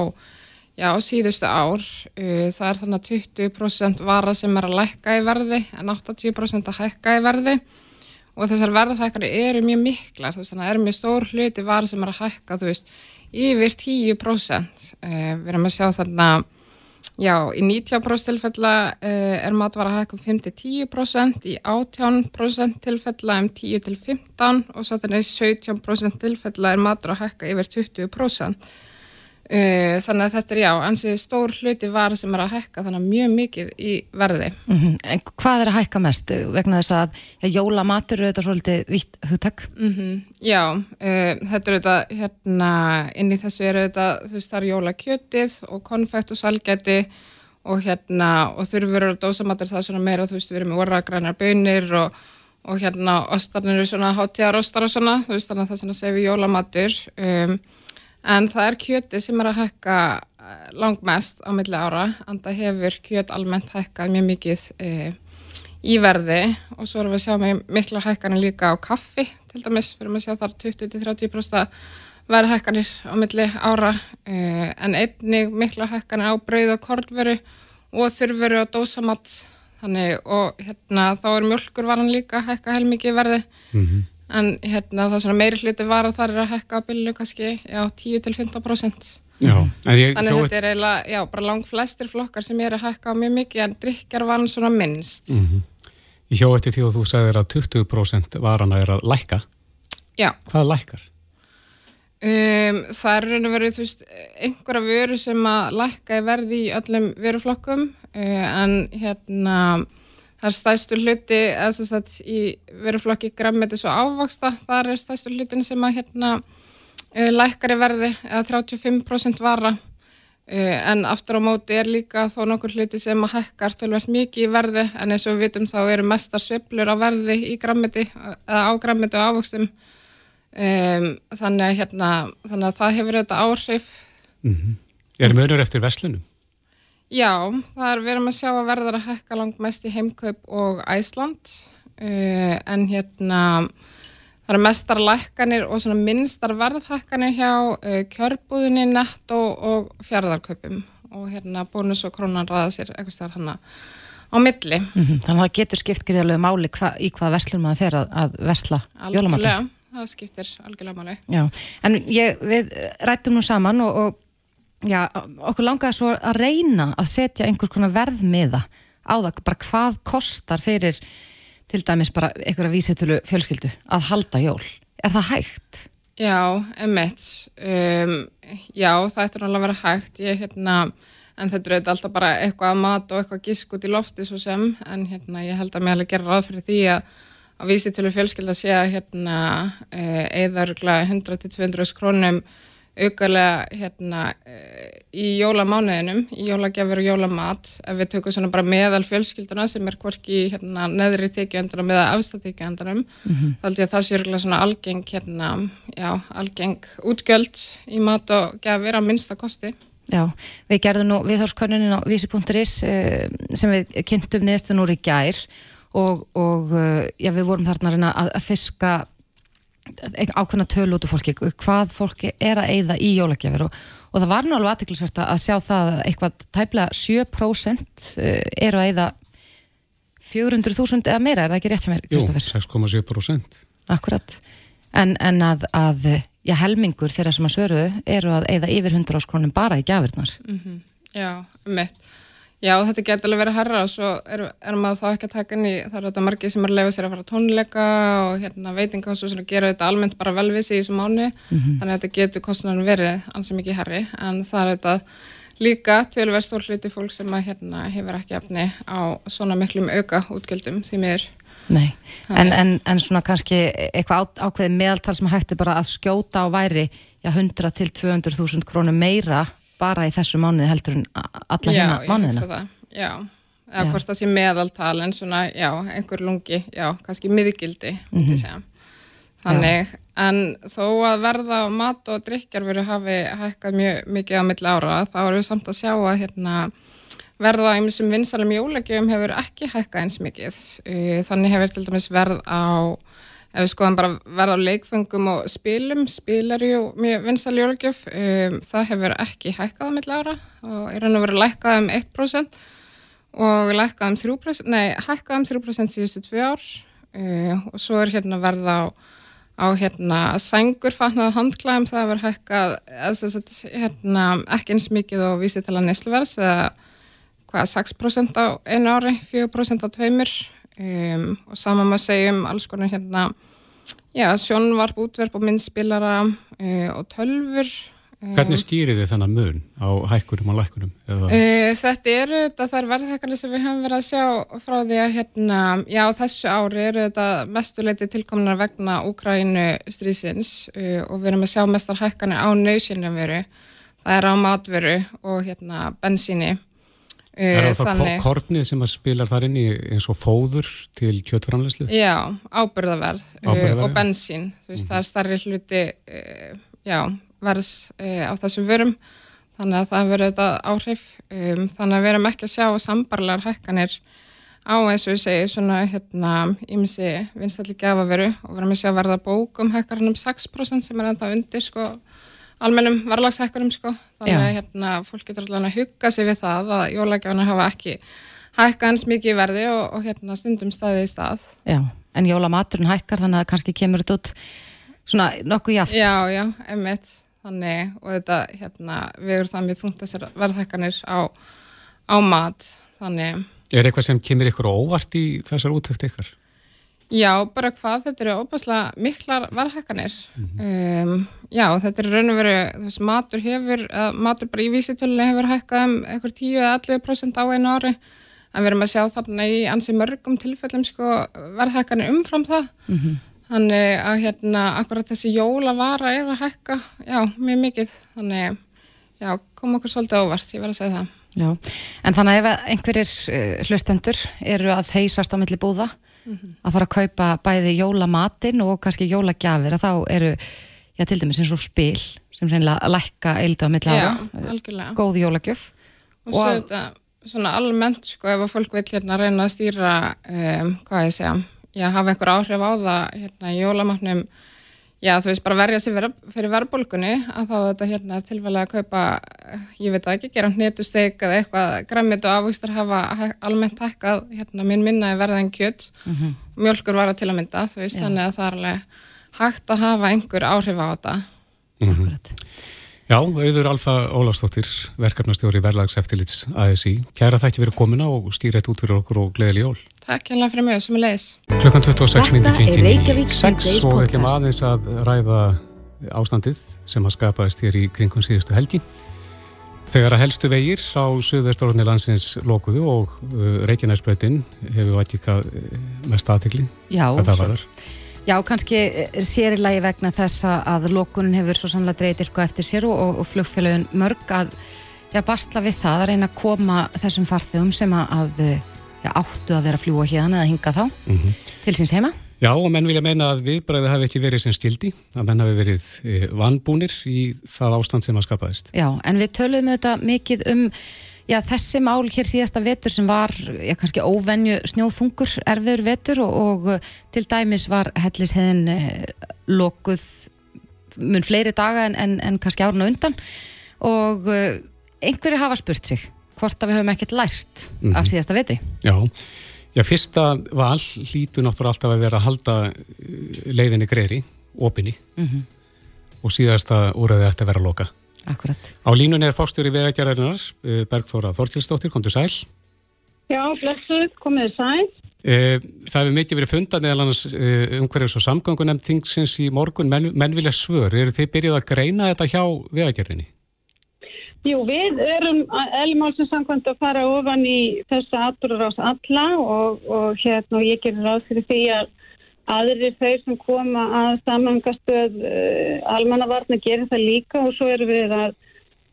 S9: já, síðustu ár. Uh, það er þannig að 20% vara sem er að lækka í verði en 80% að hækka í verði og þessar verðhækkari eru mjög miklar, veist, þannig að það er mjög stór hluti vara sem er að hækka, þú veist, yfir 10%. Uh, við erum að sjá þarna Já, í 90% tilfella uh, er matvara að hækka um 5-10%, í 18% tilfella um 10-15% og svo þannig í 17% tilfella er matvara að hækka yfir 20%. Uh, þannig að þetta er já, ansið stór hluti var sem er að hækka þannig mjög mikið í verði.
S3: Mm En hvað er að hækka mest vegna þess að ja, jólamatur eru þetta svolítið vitt hugtak?
S9: Mm Já, uh, þetta er auðvitað, hérna, inn í þessu er auðvitað, þú veist, það er jólakjötið og konfekt og salgæti og hérna, og þurfur og dósamatur það svona meira, þú veist, við erum með orragrænar bönir og, og hérna, ostarnir eru svona hátíðarostar og svona, þú veist, þannig að það svona segið jólamatur. Um, en það er kjötið sem er að hækka eh, langmest á milli ára, en það hefur kjöt almennt hækkað mjög mikið e, í verði. Og svo erum við að sjá með mikla hækkanir líka á kaffi til dæmis, við erum að sjá þar 20-30% verðhækkanir á milli ára uh, en einnig mikla hækkanir á brauð og kornveru og þurrveru og dósamatt þannig og hérna þá er mjölkurvaran líka hækka heilmikið verði en hérna það er svona meiri hluti vara þar er að hækka á billu kannski já 10-15%
S2: Já, ég
S9: þannig þetta er eiginlega, já, bara lang flestir flokkar sem er að hækka á mjög mikið en drikkjarvaran svona minnst.
S2: Ég hjó eftir því að þú sagðir að 20% varana er að lækka.
S9: já,
S2: Hvað lækkar?
S9: Um, það er raun og verið þú veist, einhverja vöru sem að lækka í verði í öllum vöruflokkum uh, en hérna það er stæðstur hluti sagt í vöruflokki græmmetis og ávaksta, þar er stæðstur hlutin sem að hérna uh, lækkar í verði eða 35% vara Uh, en aftur á móti er líka þó nokkur hluti sem að hækkar tölvært mikið í verði en eins og við vitum þá eru mestar sveplur á verði í grammiti eða á grammiti og ávöxtum um, þannig, hérna, þannig að það hefur þetta áhrif
S2: Mm -hmm. Er mönur eftir verslunum?
S9: Já, það er við erum að sjá að verður að hækka langt mest í heimkaup og Æsland uh, en hérna Það eru mestar lækkanir og svona minnstar verðhækkanir hjá uh, kjörbúðinni, nett og, fjárðarkaupum og hérna bónus og krónan ræða sér eitthvað stær hann á milli.
S3: Mm -hmm. Þannig að það getur skipt gríðarlega máli hva, í hvað verslun maður fer að, að versla jólamatri.
S9: Algjörlega, það skiptir algjörlega máli.
S3: Já, en ég, við rættum nú saman og, og já, okkur langaði svo að reyna að setja einhvers konar verðmiða á það, bara hvað kostar fyrir til dæmis bara einhverja vísitölu fjölskyldu að halda jól. Er það hægt?
S9: Já, emitt. Um, já, það ættir alveg að vera hægt. Ég, hérna, en þetta er alltaf bara eitthvað mat og eitthvað gísk út í lofti svo sem, en hérna, ég held að mér alveg gera ráð fyrir því að að vísitölu fjölskylda sé að hérna, eða 100-200 krónum auðgarlega hérna, í jólamánuðinum, í jólagjafur og jólamat ef við tökum svona bara meðal fjölskylduna sem er hvorki hérna, neðri tekjuendanum meða afstættekjuendanum mm -hmm. þá held ég að það sé örgulega svona algeng hérna, já, algeng útgjöld í mat og gjafir á minnsta kosti
S3: Já, við gerðum nú viðhórskönunin á vísi.is sem við kynntum niðurstun úr í gær og, og já, við vorum þarna að, að fiska ákveðna töl út af fólki, hvað fólki er að eyða í jólagjafir og, og það var nú alveg aðtiklisvert að sjá það að eitthvað tæplega 7% eru að eyða 400.000 eða meira, er það ekki rétt hjá mér?
S2: Jú, 6,7%
S3: Akkurat, en, en að, að já, helmingur þeirra sem að svöru eru að eyða yfir 100 áskronum bara í gjafirnar
S9: mm -hmm. Já, mitt Já, þetta getur alveg verið herra og svo er, er maður þá ekki að taka inn í, það eru þetta margir sem er að lefa sér að fara tónleika og hérna, veitinga og svo sem gera þetta almennt bara velvísi í þessu mánu, mm -hmm. þannig að þetta getur kostnarinn verið ansið mikið herri, en það er þetta líka tölverð stór hluti fólk sem að, hérna, hefur ekki efni á svona miklum auka útgjöldum því miður.
S3: Nei, en, en, en svona kannski eitthvað ákveði meðaltal sem hætti bara að skjóta á væri já, 100 til 200.000 krónur meira bara í þessu mánuði heldur en alla hérna mánuðina.
S9: Já, já. Eða já. hvort það sé meðaltal en svona, já, einhver lungi, já, kannski miðgildi, mm -hmm. Þannig, já. en þó að verða mat og drikjar veru hafi hækkað mjög mikið á milli ára, þá erum við samt að sjá að hérna verða á einmisum vinsalum jólagjöfum hefur ekki hækkað eins mikið. Þannig hefur til dæmis verð á ef við skoðum bara verða á leikfengum og spilum, spilar ju mjög vinsal jólagjöf, um, það hefur ekki hækkað á mill ára og er hann að vera lækkað um 1% og lækkað um 3%, nei, hækkað um 3% síðustu tvö ár. Uh, og svo er hérna verða á, á hérna sængurfatnað handklæðum, það hefur hækkað hérna, ekki eins mikið og vísið til að nesluvers eða hvað 6% á einu ári, 4% á tveimur Um, og saman maður segjum alls konar hérna já, sjónvarp, útverp og myndspilara uh, og tölfur
S2: Hvernig skýrir þið þannig mun á hækkunum og lækkunum?
S9: Uh, þetta eru þetta þar verðhækkanir sem við höfum verið að sjá frá því að hérna, já þessu ári eru þetta mestuleiti tilkomnar vegna Úkrænu strísins uh, og við erum að sjá mestar hækkanir á nöðsynum veru það er á matveru og hérna bensíni
S2: Er það Þannig... kornið sem að spilar þar inn í eins og fóður til kjötframlegslu?
S9: Já, ábyrðaverð, ábyrðaverð og bensín. Þú veist, mm. það er starri hluti já, verðs á þessum vörum, þannig að það verður þetta áhrif. Um, þannig að við erum ekki að sjá sambarlegar hækkanir á eins og ég segi svona hérna ímsi vinstalli gefaveru og við erum að sjá verða bókum hækkar hann um 6% sem er ennþá undir sko almennum varlagshækkunum sko. Þannig að hérna fólk getur alltaf að hugga sig við það að jólagjafana hafa ekki hækka eins mikið verði og, og hérna stundum staðið í stað.
S3: Já, en jólamaturinn hækkar þannig að kannski kemur þetta út svona nokkuð játt
S9: Já, já, emitt þannig og þetta hérna við erum það mjög þungt þessar verðhækkanir á, á mat. Þannig.
S2: Er eitthvað sem kemur ykkur óvart í þessar útökt ykkar?
S9: Já, bara hvað, þetta eru óbærslega miklar verðhækkanir. Mm -hmm. um, já, þetta er raun og veru, þess matur hefur, matur bara í vísitölunni hefur hækkað um eitthvað 10-11% á einu ári, en við erum að sjá þarna í ansi mörgum tilfellum sko verðhækkanir umfram það. Mm -hmm. Þannig að hérna, akkurat þessi jólavara er að hækka, já, mjög mikið. Þannig, já, kom okkur svolítið óvart, ég verð að segja það.
S3: Já, en þannig að ef einhverjir uh, hlustendur eru að þeysast á milli búða
S9: Mhm.
S3: að fara að kaupa bæði jólamatinn og kannski jólagjafir að þá eru, já til dæmis eins og spil sem reynilega lækka eildu á milli ára, góð jólagjöf.
S9: Og svo þetta, svona almennt, sko, ef að fólk vil hérna reyna að stýra, um, hvað ég segja, já, hafa einhver áhrif á það, hérna, jólamatnum, já, þú veist, bara verja sig ver fyrir verðbólgunni, að þá þetta hérna er tilvæglega að kaupa, ég veit ekki, gera hnetusteik eða eitthvað, grammit og ávixtar hafa almennt hækkað, hérna, minn minna er verða en kjött,
S3: Mhm.
S9: mjölkur var að til að mynda, þú veist,
S3: Já.
S9: þannig að það er alveg hægt að hafa einhver áhrif á þetta.
S2: Já, auður Alfa Ólafsdóttir, verkefnastjóri verðlagseftilits ASI. Kæra þætti verið komina og skýra þetta út fyrir okkur og gleðileg jól.
S9: Takk hérna fyrir mig sem er leiðis.
S2: Klukkan 26
S1: Þetta
S2: minnir
S1: er
S2: gengin
S1: Reykjavík
S2: í 6
S1: síðdegis
S2: og við ætlum aðeins að ræða ástandið sem að skapaðist hér í kringum síðustu helgi. Þegar að helstu vegir á söðvesturorðni landsins lokuðu og uh, Reykjanæsbreytin hefur vært ekki mest aðtekli.
S3: Já,
S2: það
S3: svo-
S2: varðar.
S3: Já, kannski sér í lagi vegna þess að- lokunin hefur svo sannlega dreigð eitthvað eftir sér og, og, og flugfélagin mörg að já, bastla við það að reyna að koma þessum farþegum sem að, já, áttu að vera að fljúa hérna eða hinga þá
S2: Mhm.
S3: til síns heima.
S2: Já, og menn vilja meina að viðbræði hafi ekki verið sem skildi, að menn hafi verið e, vannbúnir í það ástand sem að skapaðist.
S3: Já, en við töluðum auðvitað mikið um já, þessi mál hér síðasta vetur sem var já, kannski óvenju snjóðfungur erfiður vetur og, og uh, til dæmis var hellisheðin eh, lokuð mun fleiri daga en, en, en kannski árun og undan og uh, einhverju hafa spurt sig hvort að við höfum ekkert lært af
S2: Mhm.
S3: síðasta vetri.
S2: Já, já, fyrsta val hlýtu náttúrulega alltaf að vera að halda eh, leiðinni greiri, opinni
S3: Mm
S2: og síðasta úröði ætti að vera að loka.
S3: Akkurat.
S2: Á línunni er fórstjóri vegagerðarinnar, eh, Bergþóra Þorkilsdóttir, kom til sæl.
S10: Já, blessuð, komið sæl.
S2: Eh, Það hefur mikið verið fundað meðal annars umhverjus og samgangunemnd þingsins í morgun, menn, menn vilja svör. Eru þið byrjuð að greina þetta hjá vegagerðinni?
S10: Jú, við erum elmálsins samkvæmt að fara ofan í þessa atbúrur ás alla og, og hérna og ég gerir ráð fyrir því að aðrir þeir sem koma að samangastöð uh, almannavarna gerir það líka og svo erum við að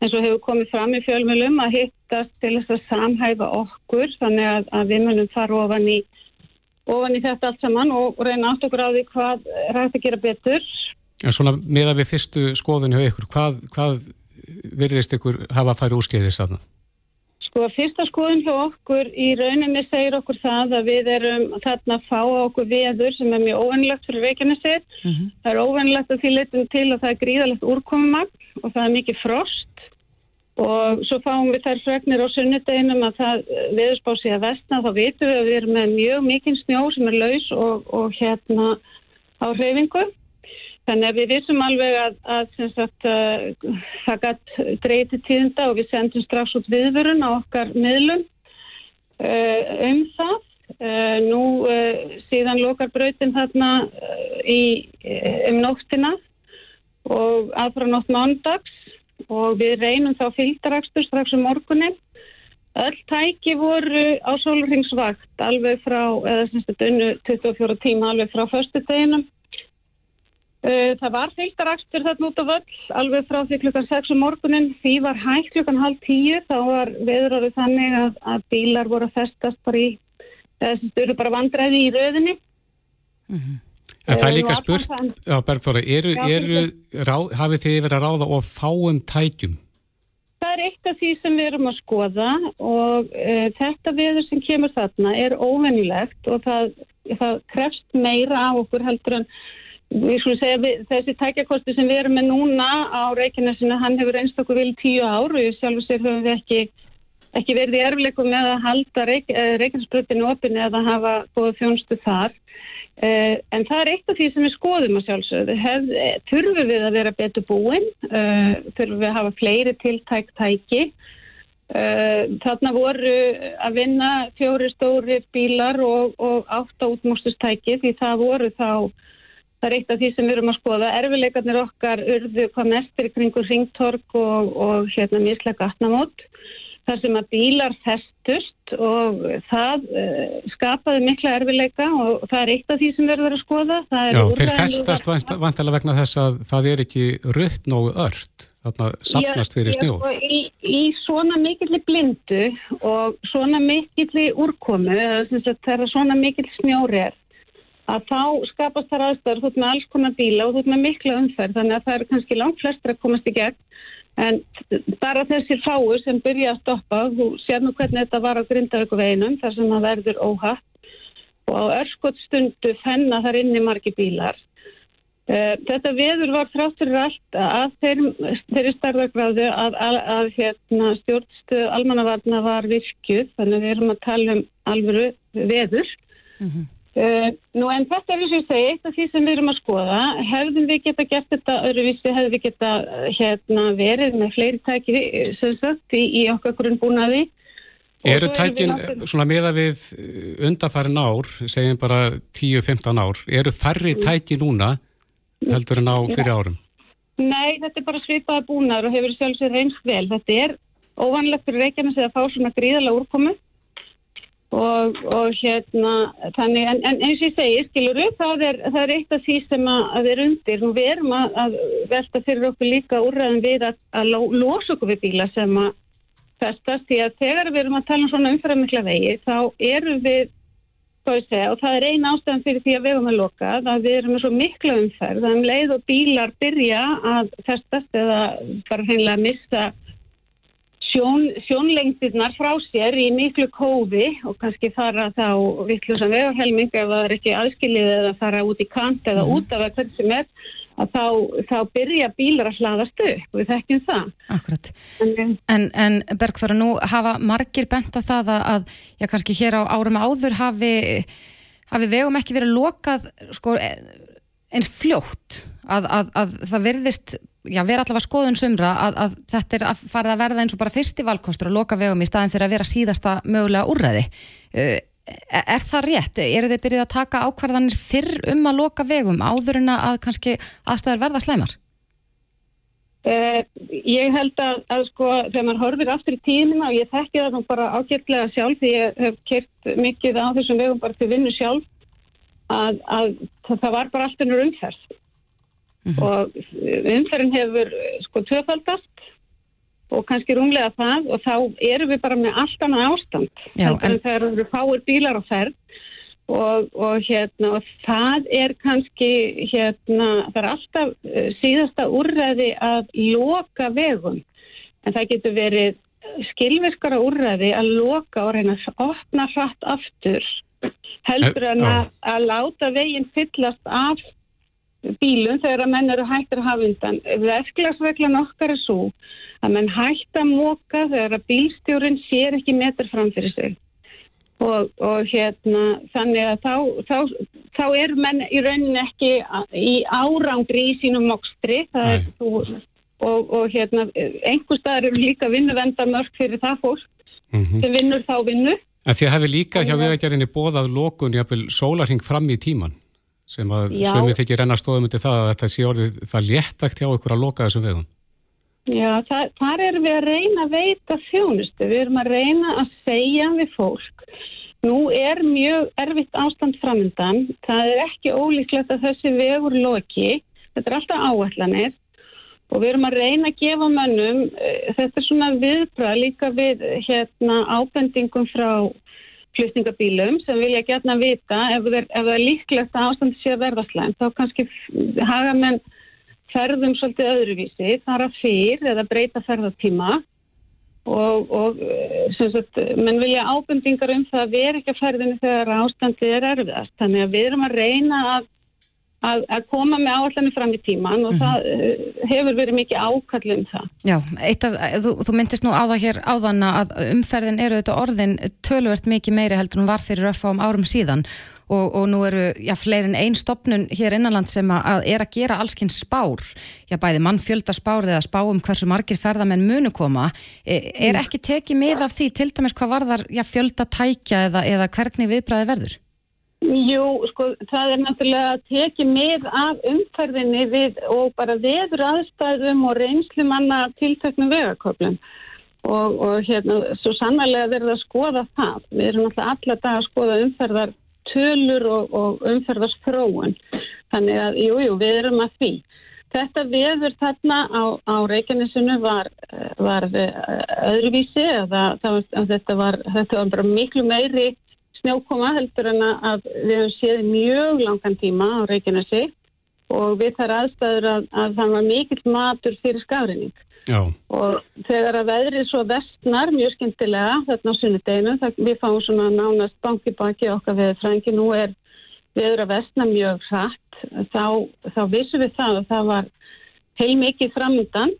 S10: eins og hefur komið fram í fjölmjölum að hittast til þess að samhæfa okkur þannig að, að við munum fara ofan í ofan í þetta allt saman og reyna átt okkur á því hvað hægt að gera betur
S2: En svona meða við fyrstu skoðun hjá ykkur, hvað, hvað virðist ykkur hafa farið úrskeiðis að það?
S10: Sko, fyrsta skoðun hjá okkur í rauninni segir okkur það að við erum þarna að fá okkur veður sem er mjög óvennilegt fyrir Reykjanesið. Það er óvennilegt að því leitum til að það er gríðalegt úrkomumagn og það er mikið frost og svo fáum við þær fregnir á sunnudeginum að það veðurspá sig að vestna þá vitum við að við erum með mjög mikinn snjó sem er laus og, og hérna á hreyfingu. Þannig að við vissum alveg að, að sagt, uh, það gætt dreyti tíðinda og við sendum strax út viðvörun á okkar miðlum uh, um það. Uh, nú uh, síðan lokar brautin þarna í, um nóttina og aðfra nótt mándags og við reynum þá fylgdarakstur strax um morgunin. Öll tæki voru á sólurhingsvakt alveg frá, eða sem sagt, unnu 24 tíma alveg frá förstu deginum. Uh, Það var fylgdarakstur þarna út á völl alveg frá því klukkan 6 um morgunin því var hægt klukkan halv 10 þá var veðurorðið þannig að, að bílar voru að festast bara í eða sem styrir bara vandræði í röðinni.
S2: En það er
S10: Eh,
S2: líka spurt, já Bergþóra, eru, eru, rá, hafið þið verið að ráða og fáum tækjum?
S10: Það er eitt af því sem við erum að skoða og uh, þetta veður sem kemur þarna er óvennilegt og það, það krefst meira af okkur heldur en við skulum segja við, þessi tækjakosti sem við erum með núna á Reykjanesinu, hann hefur einst okkur vil tíu ár og ég sjálfur sér höfum við ekki, ekki verið í erfleikum með að halda Reyk, Reykjanesbrutinu opinu eða hafa góða þjónustu þar. Uh, en það er eitt af því sem við skoðum að sjálfsögðu. Hef, þurfum við að vera betur búin, þurfum við að hafa fleiri tiltæk tæki. Þarna voru að vinna fjóri stóri bílar og, og átta útmústustæki því það voru þá, það er eitt af því sem við erum að skoða. Erfileikarnir okkar urðu hvað mestir kringur ringtork og, og hérna mislega gatnamót. þar sem að bílar festust og það uh, skapaði mikla erfileika og það er eitt af því sem verður að skoða. Það
S2: Já, þeir
S10: úrræði-
S2: festast vant- vegna þess að það er ekki rutt nógu ört, þarna sapnast fyrir
S10: Já,
S2: snjó.
S10: sko, Í, í svona mikilli blindu og svona mikilli úrkomu, sagt þegar svona mikill snjóri er, að þá skapast þar aðstæður, þú ert með alls konar bíla og þú ert með mikla umferð, þannig að það eru kannski langt flestir að komast í gegn, en bara þessi fáu sem byrja að stoppa, þú sér nú hvernig þetta var á Grindavíku veginum, þar sem það verður óhatt og á örskot stundu fenna þar inni margi bílar. Eh, Þetta veður var þrátt fyrir allt að þeir, þeirri starðagráðu að, að, að hérna, stjórnstu almannavarna var virkjuð, þannig að við erum að tala um alvöru veður. Uh, nú en þetta er eins og ég segi, eitt af því sem við erum að skoða, hefðum við geta gert þetta öðruvísi, hefðum við geta uh, hérna, verið með fleiri tæki eh, sem sagt í, í okkar grunnbúnaði.
S2: Eru tækin
S10: náttúrulega-
S2: svona meða við undarfærin ár, segjum bara 10-15 ár, eru færri tæki núna heldur en á fyrir árum?
S10: Nei, þetta er bara svipaða búnar og hefur sjálfsög reynst vel. Þetta er óvanlegt fyrir Reykjanes að fá svona gríðalega úrkomu og, og hérna þannig, en, en eins og ég segi, skilur upp það það er eitt af því sem að, að er undir. Og við erum að, að velta fyrir okkur líka úrræðum við að, að lo- losa okkur við bíla sem að festast. Því að þegar við erum að tala um svona umfæramikla vegi þá erum við segja, og það er eina ástæðan fyrir því að vegum er lokað, að við erum með svo mikla umferð, að um leið og bílar byrja að festast eða bara hreinlega að missa sjón, sjónlengdirnar frá sér í miklu kófi og kannski fara þá vittlusan vegahelming ef það er ekki aðskilið eða fara út í kant eða út af að hvernig sem er að þá, þá byrja bílar að hlaðast upp og við þekkjum það.
S3: Akkurat.
S10: En,
S3: En, en Bergþóra, nú hafa margir bent á það að, að já, kannski hér á árum áður hafi, hafi vegum ekki verið lokað sko, eins fljótt að, að, að það verðist já, vera allavega skoðun sumra að, að þetta er að fara að verða eins og bara fyrsti valkostur að loka vegum í staðin fyrir að vera síðasta mögulega úrræði. Uh, er það rétt? Eru þið byrjuð að taka ákvarðanir fyrr um að loka vegum áður en að kannski aðstæður verða slæmar?
S10: Eh, ég held að, að sko þegar maður horfir aftur í tíðina og ég þekki það nú bara ágætlega sjálf því ég hef kert mikið á þessum vegum bara til vinnu sjálf að, að það, var bara allt ennur umferð og umferðin hefur eh, sko tvöfaldast og kannski rúmlega það og þá erum við bara með allt annað ástand
S3: Já,
S10: heldur en þegar eru fáir bílar á ferð. Og, og hérna og það er kannski hérna það er alltaf uh, síðasta úrræði að loka vegum. En það getur verið skilvirkara úrræði að loka og reyna að opna hratt aftur heldur en að, að láta veginn fyllast af bílum þegar að menn eru hættir að hafa undan. Verklagsveglan okkar er svo að menn hætt að móka þegar að bílstjórin sér ekki metur fram fyrir sig. Og, og hérna þannig að þá, þá, þá er menn í rauninni ekki í árangri í sínum mokstri. Er, þú, og, og hérna einhver staðar eru líka vinnuvenda mörg fyrir það fólk sem vinnur þá vinnu.
S2: En þið hefði líka hjá vegagerðinni bóðað lokun jafnvel sólarhing fram í tíman sem að sömið þykir renna stóðum undir það að þetta sé orðið það léttvægt hjá ykkur að loka þessum vegum.
S10: Já, það, þar erum við að reyna að veita þjónustu. Við erum að reyna að segja við fólk. Nú er mjög erfitt ástand framöndan. Það er ekki ólíklegt að þessi vegur loki. Þetta er alltaf áallanir og við erum að reyna að gefa mönnum, eh, þetta er svona viðbrað líka við hérna, ábendingum frá flutningabílum sem vilja gætna vita ef, það er líklegt að ástandi sé að verða slæmt þá kannski haga menn ferðum svolítið öðruvísi, þar að fyrr eða breyta ferðartíma og, og eh, sagt, menn vilja ábendingar um það að vera ekki að ferðinu þegar ástandið er erfiðast. Þannig að við erum að reyna að, að, að koma með áallanir fram í tíman og það eh, hefur verið mikið ákall um það.
S3: Já, af, þú, þú myndist nú á það hér áðan að umferðin eru þetta orðin tölvert mikið meiri heldur en var fyrir örfáum árum síðan. Og, og nú eru já, fleiri en ein stopnun hér innanland sem að, er að gera allskins spár, já bæði mannfjölda spár eða spá um hversu margir ferðamenn munu koma, e, er ekki tekið mið af því til dæmis hvað varðar já, fjölda tækja eða, eða hvernig viðbræði verður?
S10: Jú, sko, það er náttúrulega að tekið með af umferðinni við og bara veður aðstæðum og reynslu manna tiltöknum vegaköflum. og, og hérna, svo sannlega verður að skoða það. Við erum alltaf alla dag að skoða umferðar tölur og, og umferðarsfróun. Þannig að, jú, jú, við erum að því. Þetta veður þarna á, á Reykjanesinu var, var öðruvísi eða það, þetta, var, þetta var bara miklu meiri snjókoma heldur en að við hefum séð mjög langan tíma á Reykjanesi og við þar aðstæður að, að það var mikill matur fyrir skafrinning.
S2: Já.
S10: Og þegar að veðrið svo vestnar mjög skemmtilega þarna á sunnudeginu, við fáum svona nánast banki baki okkar við frængi, nú er veður að vestna mjög hratt, þá, þá vissum við það að það var heil mikið framöndan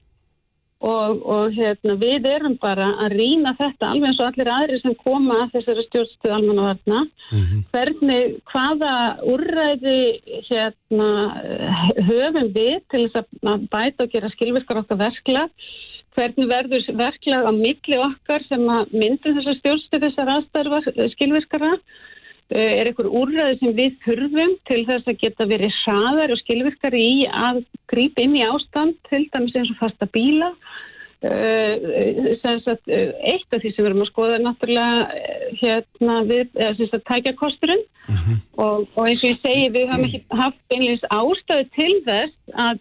S10: og, og hérna, við erum bara að rýna þetta alveg eins og allir aðri sem koma að þessari stjórnstuð almannavarna. Mm -hmm. hvernig, hvaða úrræði hérna, höfum við til þess að bæta og gera skilvirkar okkar verkla hvernig verður verkla á milli okkar sem að myndum þessar stjórnstuð þessar aðstæður skilvirkara er einhver úrræði sem við þurfum til þess að geta verið hraðar og skilvirkari í að grípa inn í ástand til dæmis eins og fasta bíla sagt, eitt af því sem við erum að skoða er náttúrulega hérna við, eða tækja kosturinn uh -huh. og, og eins og ég segi við hafum ekki haft einlega ástæðu til þess að,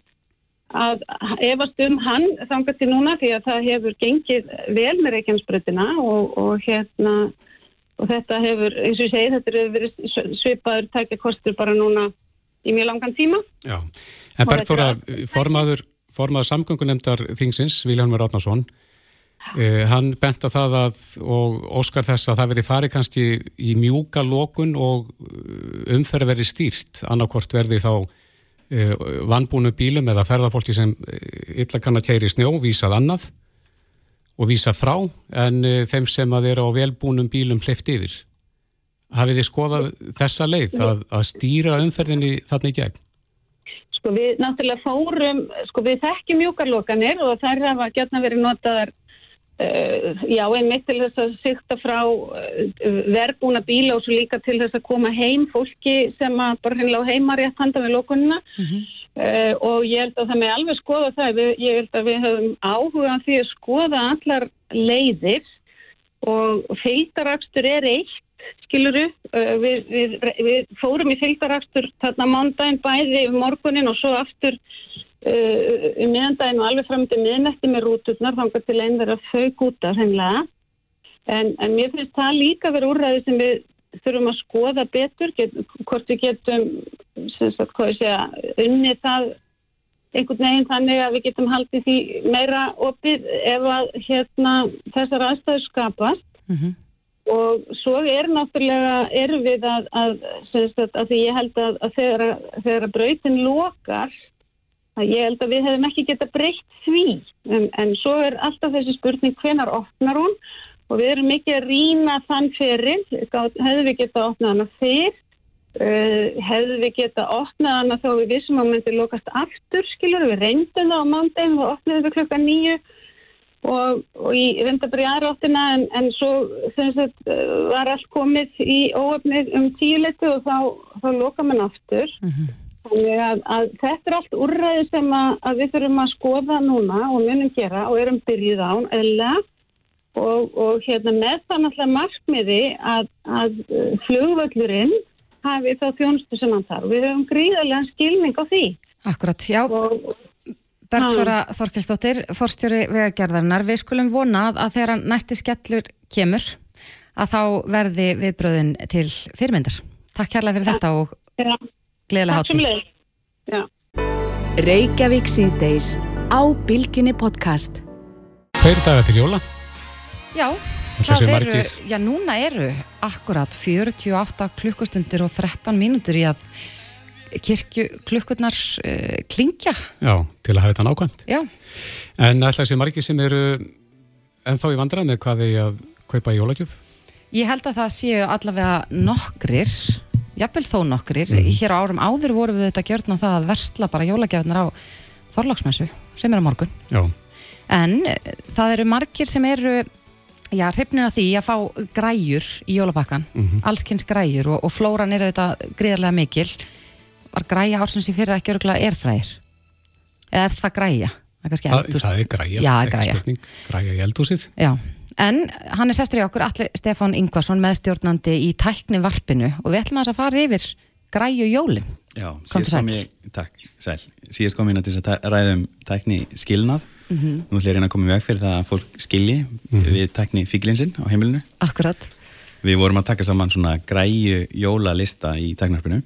S10: að efast um hann þangar til núna því að það hefur gengið vel með Reykjanesbröðina og, og hérna og þetta hefur, eins og ég segi, þetta hefur verið svipaður tækja kostur bara núna í mjög langan tíma.
S2: Já, en Bergþóra, formaður, formaður samgöngunemdar þingsins, Vilhelmur Átnarsson, eh, hann bent á það að, og óskar þess að það verið farið kannski í mjúka lókun og eh, umferð verið stýrt, annarkort verði þá eh, vannbúnu bílum eða ferðarfólki sem eh, illa kann að kæri snjó, vísað annað og vísa frá en uh, þeim sem að eru á velbúnum bílum hleyft yfir. Hafið þið skoðað þessa leið að, að stýra umferðinni þarna í gegn?
S10: Sko við náttúrulega fórum, sko við þekkjum mjúkarlokanir og þær hafa gætna verið notaðar uh, já einmitt til þess að sykta frá uh, verbúna bíla og svo líka til þess að koma heim fólki sem að bara hennilega heima rétt handa með lokunina mm -hmm. Uh, og ég held að það með alveg skoða það, við, ég held að við höfum áhuga því að skoða allar leiðir og fylgdarakstur er eitt, skiluru, uh, við, við, við fórum í fylgdarakstur þarna mándaginn bæði um morgunin og svo aftur uh, um miðandaginn og alveg fram til miðnetti með rúturnar, þannig til einn verið að af hennilega, en, en mér finnst það líka verið úrræði sem við þurfum að skoða betur get, hvort við getum sagt, segja, unni það einhvern veginn þannig að við getum haldið því meira opið ef að hérna, þessar aðstæður skapast. Mm -hmm. og svo er náttúrulega erum við að, að, að, að því ég held að þegar, þegar að brautin lokar að ég held að við hefum ekki geta breytt því. En, en svo er alltaf þessi spurning hvenar opnar hún og við erum mikið að rýna þann fyrir, hefðu við getað opnað hana fyrr, uh, hefðu við getað opnað hana þá við vissum að myndi lokast aftur, skilur, við reyndum það á mándegin og opnaðum við klokka nýju og, og ég reynda bara í aðráttina en, en svo sagt, var allt komið í óöfnið um tíu letu og þá, þá loka mann aftur. Mm -hmm. Þannig að, að þetta er allt úrræði sem að, að við þurfum að skoða núna og munum gera og erum byrjuð á, eða og, og hérna með það náttúrulega markmiði að, að uh, flugvöllurinn hafi þá þjónustu sem hann þarf. Við höfum gríðarlega skilning á því.
S3: Akkurat, já. Og, Bergþóra Þorkelsdóttir, forstjóri vegagerðarinnar, við skulum vonað að þegar næsti skellur kemur að þá verði viðbröðin til fyrirmyndar. Takk kærlega fyrir ja, þetta og ja. gleðilega hátíð.
S10: Ja.
S1: Reykjavík síðdeis á Bilginni podcast.
S2: Tveir dagar til jóla.
S3: Já, það eru, já núna eru akkurat 48 klukkustundir og 13 mínútur í að kirkju klukkurnar uh, klingja.
S2: Já, til að hafa þetta nákvæmt.
S3: Já.
S2: En alltaf sem margir sem eru ennþá í vandrað með hvað þeir að kaupa í jólagjöf?
S3: Ég held að það séu allavega nokkrir, jafnvel þó nokkrir, mm. hér á árum áður voru við þetta gjörna það að versla bara jólagjafnar á þorlagsmessu sem er á morgun.
S2: Já.
S3: En það eru margir sem eru Já, hreifnir að því að fá græjur í jólabakkan, mm -hmm. allskynns græjur og, og flóran er auðvitað gríðarlega mikil var græja ársins í fyrra ekki örgulega erfræðir eða er það græja Það
S2: Það, það er græja,
S3: Já,
S2: ekki
S3: græja.
S2: spurning, græja í eldhúsið.
S3: Já, en hann er sestur í okkur Alli Stefán Ingvarsson meðstjórnandi í tækni varpinu og við ætlum aðeins að fara yfir græju jólin
S11: Já, síðast kom ég, takk, sæl, síðast kom ég til þess að ræða um tækni skilnað.
S3: Mhm.
S11: Nú ætlum ég að reyna að koma í veg fyrir það að fólk skilji við tækni fíklinsinn á heimilinu.
S3: Akkurat
S11: Við vorum að taka saman svona græju jólalista í tæknarpinu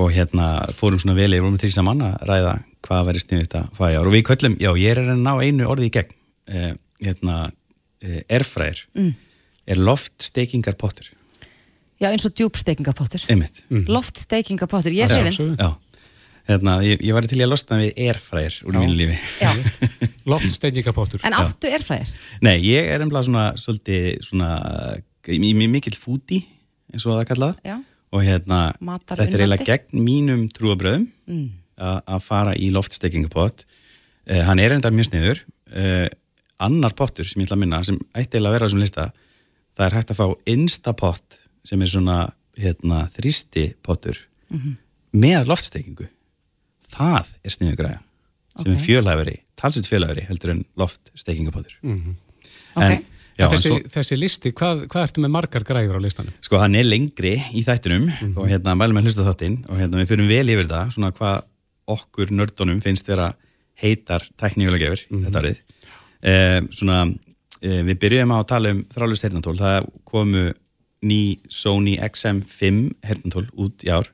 S11: og hérna fórum svona vel, við vorum þrý saman að ræða hvað verið sniðið þetta fæja og við köllum, já, ég er að ná einu orði í gegn, eh, hérna, eh, erfræðir,
S3: Mm.
S11: er loftstekingar pottur,
S3: Já, eins og djúbsteikingapottur
S11: einmitt.
S3: Loftsteikingapottur, ég er hrifin
S11: Já, hérna, ég, ég var til í að losna við erfræðir úr mínu lífi.
S2: Loftsteiningapottur.
S3: En áttu erfræðir?
S11: Nei, ég er ennbla svona, svolítið, svona, mjög mikill fúti, eins og það kallað.
S3: Já.
S11: Og hérna,
S3: Matar
S11: þetta er eiginlega gegn mínum trúabröðum
S3: Mm.
S11: að að fara í loftsteikingapott. Uh, hann er enda mjög sniður. Uh, annar pottur sem ég ætla að minna, sem ætti eiginlega að vera á þessum lista, það er hægt að fá instapott sem er svona, hérna, þrýsti pottur
S3: Mhm.
S11: með loftsteikingu. Það er sniður græja sem
S3: Ok.
S11: er fjölhæfari, talsveit fjölhæfari heldur en loftsteikingapottur.
S2: Mhm.
S11: En, já,
S2: En þessi,
S11: en svo,
S2: þessi listi, hvað, hvað ertu með margar græður á listanum?
S11: sko hann er lengri í þættinum og hérna mælum við hlusta þáttinn og hérna við fyrir vel yfir það, svona hvað okkur nördunum finnst vera heitar tækníulegefur þetta árið. Eh, svona, eh, við byrjum að tala um þrálega sternatól, það komu ný Sony XM5 hernatól út í ár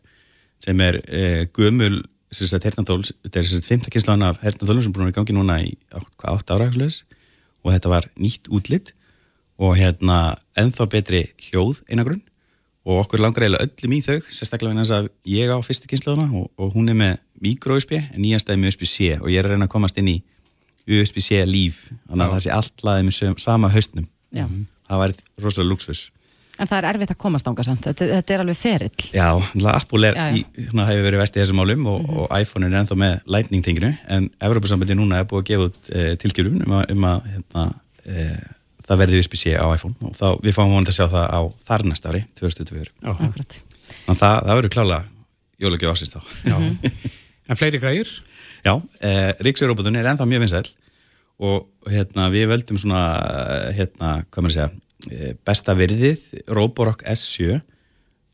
S11: sem er eh, gömul hernatól, þetta er sagt 15 kynslan af hernatólum sem búin að gangi núna í 8 ára og þetta var nýtt útlitt og hérna ennþá betri hljóð einagrunn og okkur langar eiginlega öllum í þau sérstaklega þess að ég á fyrstu kynsluðuna og, og hún er með mikro-USB en nýjast er með USB-C og ég er að reyna að komast inn í USB-C líf þannig að það sé allt laðið með sama haustnum
S3: Já.
S11: það væri rosalega luxus
S3: En það er erfitt að komast ánga samt. Þetta, þetta er alveg ferill.
S11: Já, Apple er,
S3: Já, já.
S11: Í, hérna, hefur verið vest í þessum málum og, og iPhone er ennþá með lightning tenginu en Evropasambandi núna er búið að gefa út e, tilskjörum um að, um að hérna, e, það verði USB-C á iPhone. Og þá, við fáum vonandi að sjá það á þar næsta ári, 2024
S3: Akkurat.
S11: Þannig að það, það verður klála jólagjöf ásins þá.
S2: En fleiri græður?
S11: Já, e, Ríksjörróbotun er ennþá mjög vinsæl og hérna, við völdum svona eh, hérna, hvað maður að segja besta virðið, Roborock S7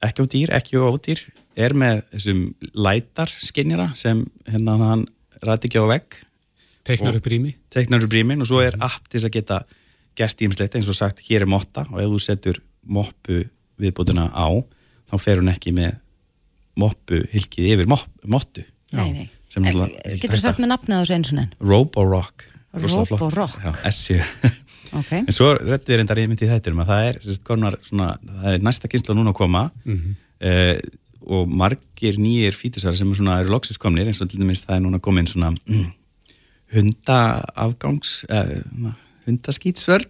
S11: ekki á dýr, ekki á ódýr. Er með þessum lætar skinnjara sem hérna hann ræti ekki á vegg.
S2: Teiknar
S11: Og-
S2: upp rými?
S11: teiknar upp rýmin og svo er app til þess að geta gert ímslegt eins og sagt hér er motta og ef þú setur moppu viðbútuna á þá fer hún ekki með moppu hilkið yfir mop, mottu.
S3: Nei, nei. Getur þú sagt með nafnið á þessu eins og enn?
S11: Roborock.
S3: Roborock.
S11: Já, S7
S3: Ok.
S11: En svo rættu við reyndar yfir til þættir að það er, sérst, konar, svona, það er næsta kynsla núna að koma.
S2: Mhm.
S11: eh, og margir nýjir fítusar sem er svona, eru loksins komnir eins og til dæmis það er núna komin svona mm, hundaafgangs eh, hundaskýtsvörn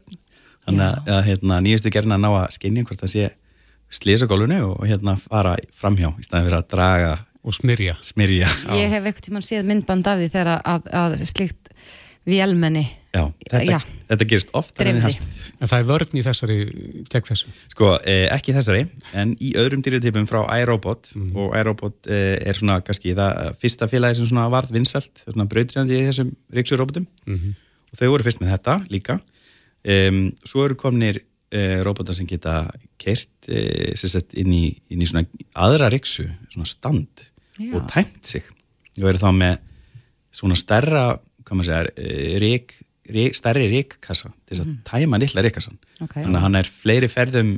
S11: þannig að, að hérna, nýjastu gerna ná að skinja hvort það sé slisa gólfinu og hérna fara framhjá í staðin fyrir að draga
S2: og smyrja,
S11: smyrja.
S3: Ég hef eitthvað tímann séð myndband af því þegar að, að slíkt vélmenni
S11: Já, þetta,
S3: Já.
S11: þetta gerist oftar en
S2: það er vörn í þessari, gegn þessu.
S11: Sko, eh, ekki þessari, en í öðrum dýrjutipum frá iRobot og iRobot eh, er svona kannski það fyrsta félagi sem svona varð vinsalt, svona brautriðandi í þessum ríksurobotum
S2: Mhm.
S11: og þau voru fyrst með þetta líka. Um, svo eru komnir eh, robotar sem geta kert eh, inn í, inn í svona aðra ríksu, svona stand
S3: Já.
S11: og tæmt sig og eru þá með svona stærra, hvað maður segja, eh, rík Rík, stærri ríkkassa til þess að tæma litla ríkkassan
S3: Ok.
S11: þannig að hann er fleiri ferðum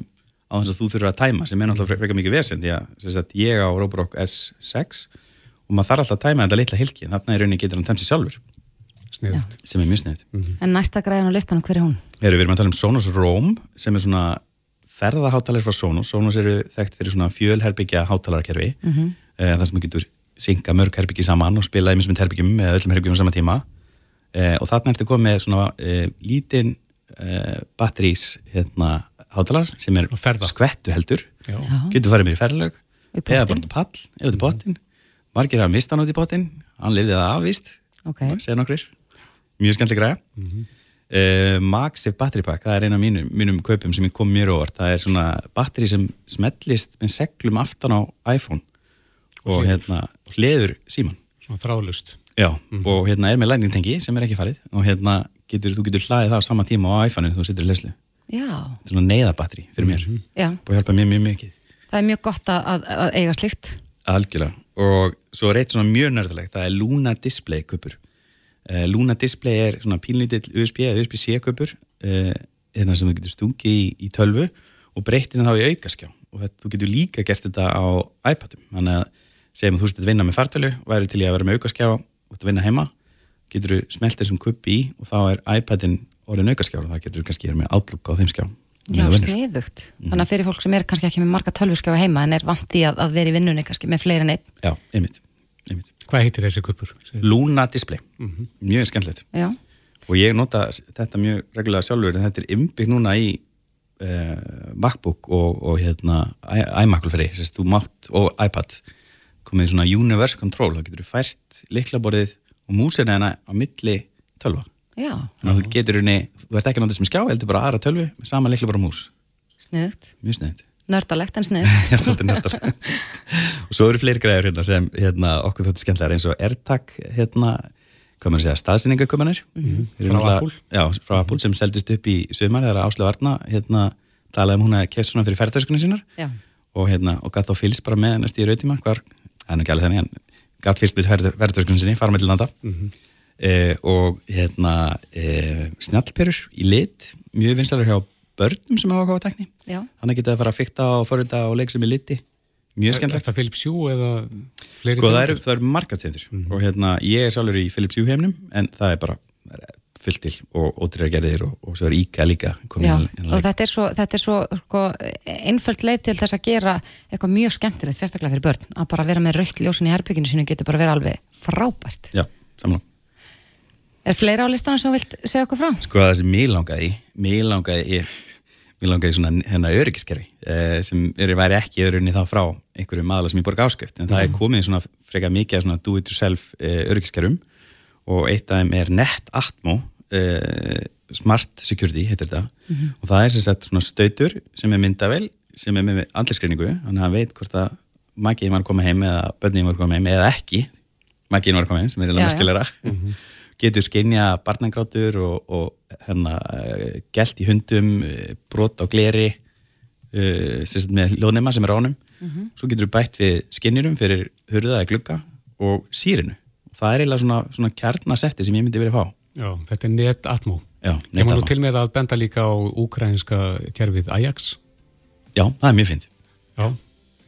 S11: á þess að þú þurfur að tæma sem er náttúrulega frekar mikið vesen því að ég á Roborock S6 og maður þarf alltaf að tæma þetta litla hilki en þarna í rauninni getur hann tæmt sér sjálfur
S2: Sniðugt.
S11: sem er mjög sniðut
S3: En næsta græðan á listanum, hver er hún?
S11: Heru, Við erum að tala um Sonos Roam sem er svona ferðaháttalar frá Sonos Sonos eru þekkt fyrir svona fjölherbyggja háttalarkerfi mm
S3: Mhm.
S11: þar sem maður getur synga mörg herbyggi saman og spila í mismund herbyggjum með öllum herbyggjum á sama tíma eh, og þarna ertu komið með svona eh, lítinn eh, batterís hérna, hátalar sem er skvettu heldur
S2: Já.
S11: getur farið mér í ferðlög
S3: Í
S11: eða bara pall, eða út í pottin margir hafa mist hann út í pottin hann lifði það afvist
S3: Ok.
S11: segja nokkrir, mjög skemmtileg græða uh, Maxif Battery Pack það er eina af mínum, mínum kaupum sem ég kom mjög óvart. Það er svona batteri sem smellist með seglum aftan á iPhone og hérna hliður síman
S2: Svona þráðlust.
S11: Já, og hérna er með lightning tengi sem er ekki farið og hérna getur, þú getur hlaðið það á sama tíma á iPhone-inu þú setur í leslu.
S3: Já,
S11: Þetta er svona neyðabatteri fyrir mér
S3: já,
S11: og hjálpa mér mjög mikið.
S3: það er mjög gott að, að, að eiga slíkt.
S11: Algjörlega. Og svo er eitt svona mjög nördalegt, það er Luna Display kupur. Uh, Luna Display er svona pínlítill USB eða USB-C kupur uh, hérna sem þú getur stungið í, í tölvu og breytið þá í aukaskjá og þetta, þú getur líka gert þetta á iPadum. Þannig að segjum að þú stið vinna með fartölu og væri til í að vera með aukaskjá og þetta vinna heima, getur þú smelt þessum kupi í og þá er iPadin orðin aukaskjá og það getur þú kannski með Outlook á þeim skjá.
S3: Já,
S11: með vinnur.
S3: sniðugt. Þannig að fyrir fólk sem er kannski ekki með marga tölvuskjáfa heima en er vant í að, að vera í vinnunni kannski með fleiri en einn.
S11: Já, einmitt. einmitt.
S2: Hvað heitir þessi kuppur?
S11: Luna Display, mjög skemmtilegt.
S3: Já,
S11: og ég nota þetta mjög reglulega sjálfur en þetta er innbyggt núna í uh, MacBook og, og hérna iMac fyrir, sérst, þú mátt og iPad komið svona universe control þá getur þú fært liklaborðið og músina hérna á milli tölva
S3: já,
S11: þannig að þú getur henni, þú ert ekki nota sem skjá heldur bara aðra tölvu með sama liklaborð og mús
S3: sniðugt.
S11: mjög sniðt
S3: Nördalegt en sniðugt.
S11: Já, svolítið nördalegt. og svo eru fleiri græður hérna sem hérna, okkur þóttu skemmtilegar eins og AirTag hérna, hvað maður að segja, staðsynningakumanir
S2: Mhm.
S11: frá
S2: Frá Apple.
S11: Já, frá Apple sem seldist upp í sumar þegar Áslu Arna hérna, talaði um hún að keft svona fyrir ferðartöskunni sínar
S3: Já.
S11: og, hérna, og gætt þá fylgst bara með næst í rautíma hvar, það er nú ekki alveg þannig en gætt fylgst með ferðartöskunni sinni, fara með til landa.
S2: Mhm.
S11: eh, og hérna eh, snjallperur í lit mjög vinslæður hjá börnum sem hafa ákváða tekni
S3: Já.
S11: þannig geta það að fara að fykta og forrita og leik sem í liti. Mjög
S2: Er
S11: skemmtilegt.
S2: það Philips Hue eða fleiri
S11: Sko það eru, eru marga tegundir. Og hérna ég er sjálfur í Philips Hue heimnum en það er bara fullt til og ótrýra gerðir og, og svo er IKEA líka
S3: Já,
S11: inn
S3: og þetta er svo, þetta er svo sko, einföld leið til þess að gera eitthvað mjög skemmtilegt, sérstaklega fyrir börn að bara vera með raukt ljósin í herbygginu sinu getur bara verið alveg frábært.
S11: Já, saman
S3: Er fleira á listanum sem þú vilt segja okkur frá?
S11: Sko það sem mér langaði mér langaði langaði svona hérna öryggiskerfi eh, sem er, væri ekki öðrunni þá frá einhverjum aðla sem ég borga áskrift en það er komið svona frekar mikið af svona do it yourself eh, öryggiskerfum og eitt af þeim er NetAtmo eh, Smart Security heitir þetta
S12: Mhm.
S11: og það er sem sagt svona stautur sem er myndavel sem er með andlisgreiningu þannig að hann veit hvort að magiðin var að koma heim eða börnin var að koma heim eða ekki magiðin var að koma heim sem er
S12: Já, já.
S11: eiginlega merkilegra getur skinja barnangrátur og, og hérna uh, gælt í hundum, uh, brot á gleri uh, sem sagt með ljóðnema sem er ánum
S12: Mhm.
S11: svo getur þú bætt við skinnirum fyrir hurða eða glugga og sírinu það er eiginlega svona, svona kjarnasetti sem ég myndi vilja fá
S2: Já, þetta er NetAtmo.
S11: Já,
S2: Ég má nú til með að benda líka á úkrænska tjærfið Ajax.
S11: Já, það er mjög fint.
S2: Já,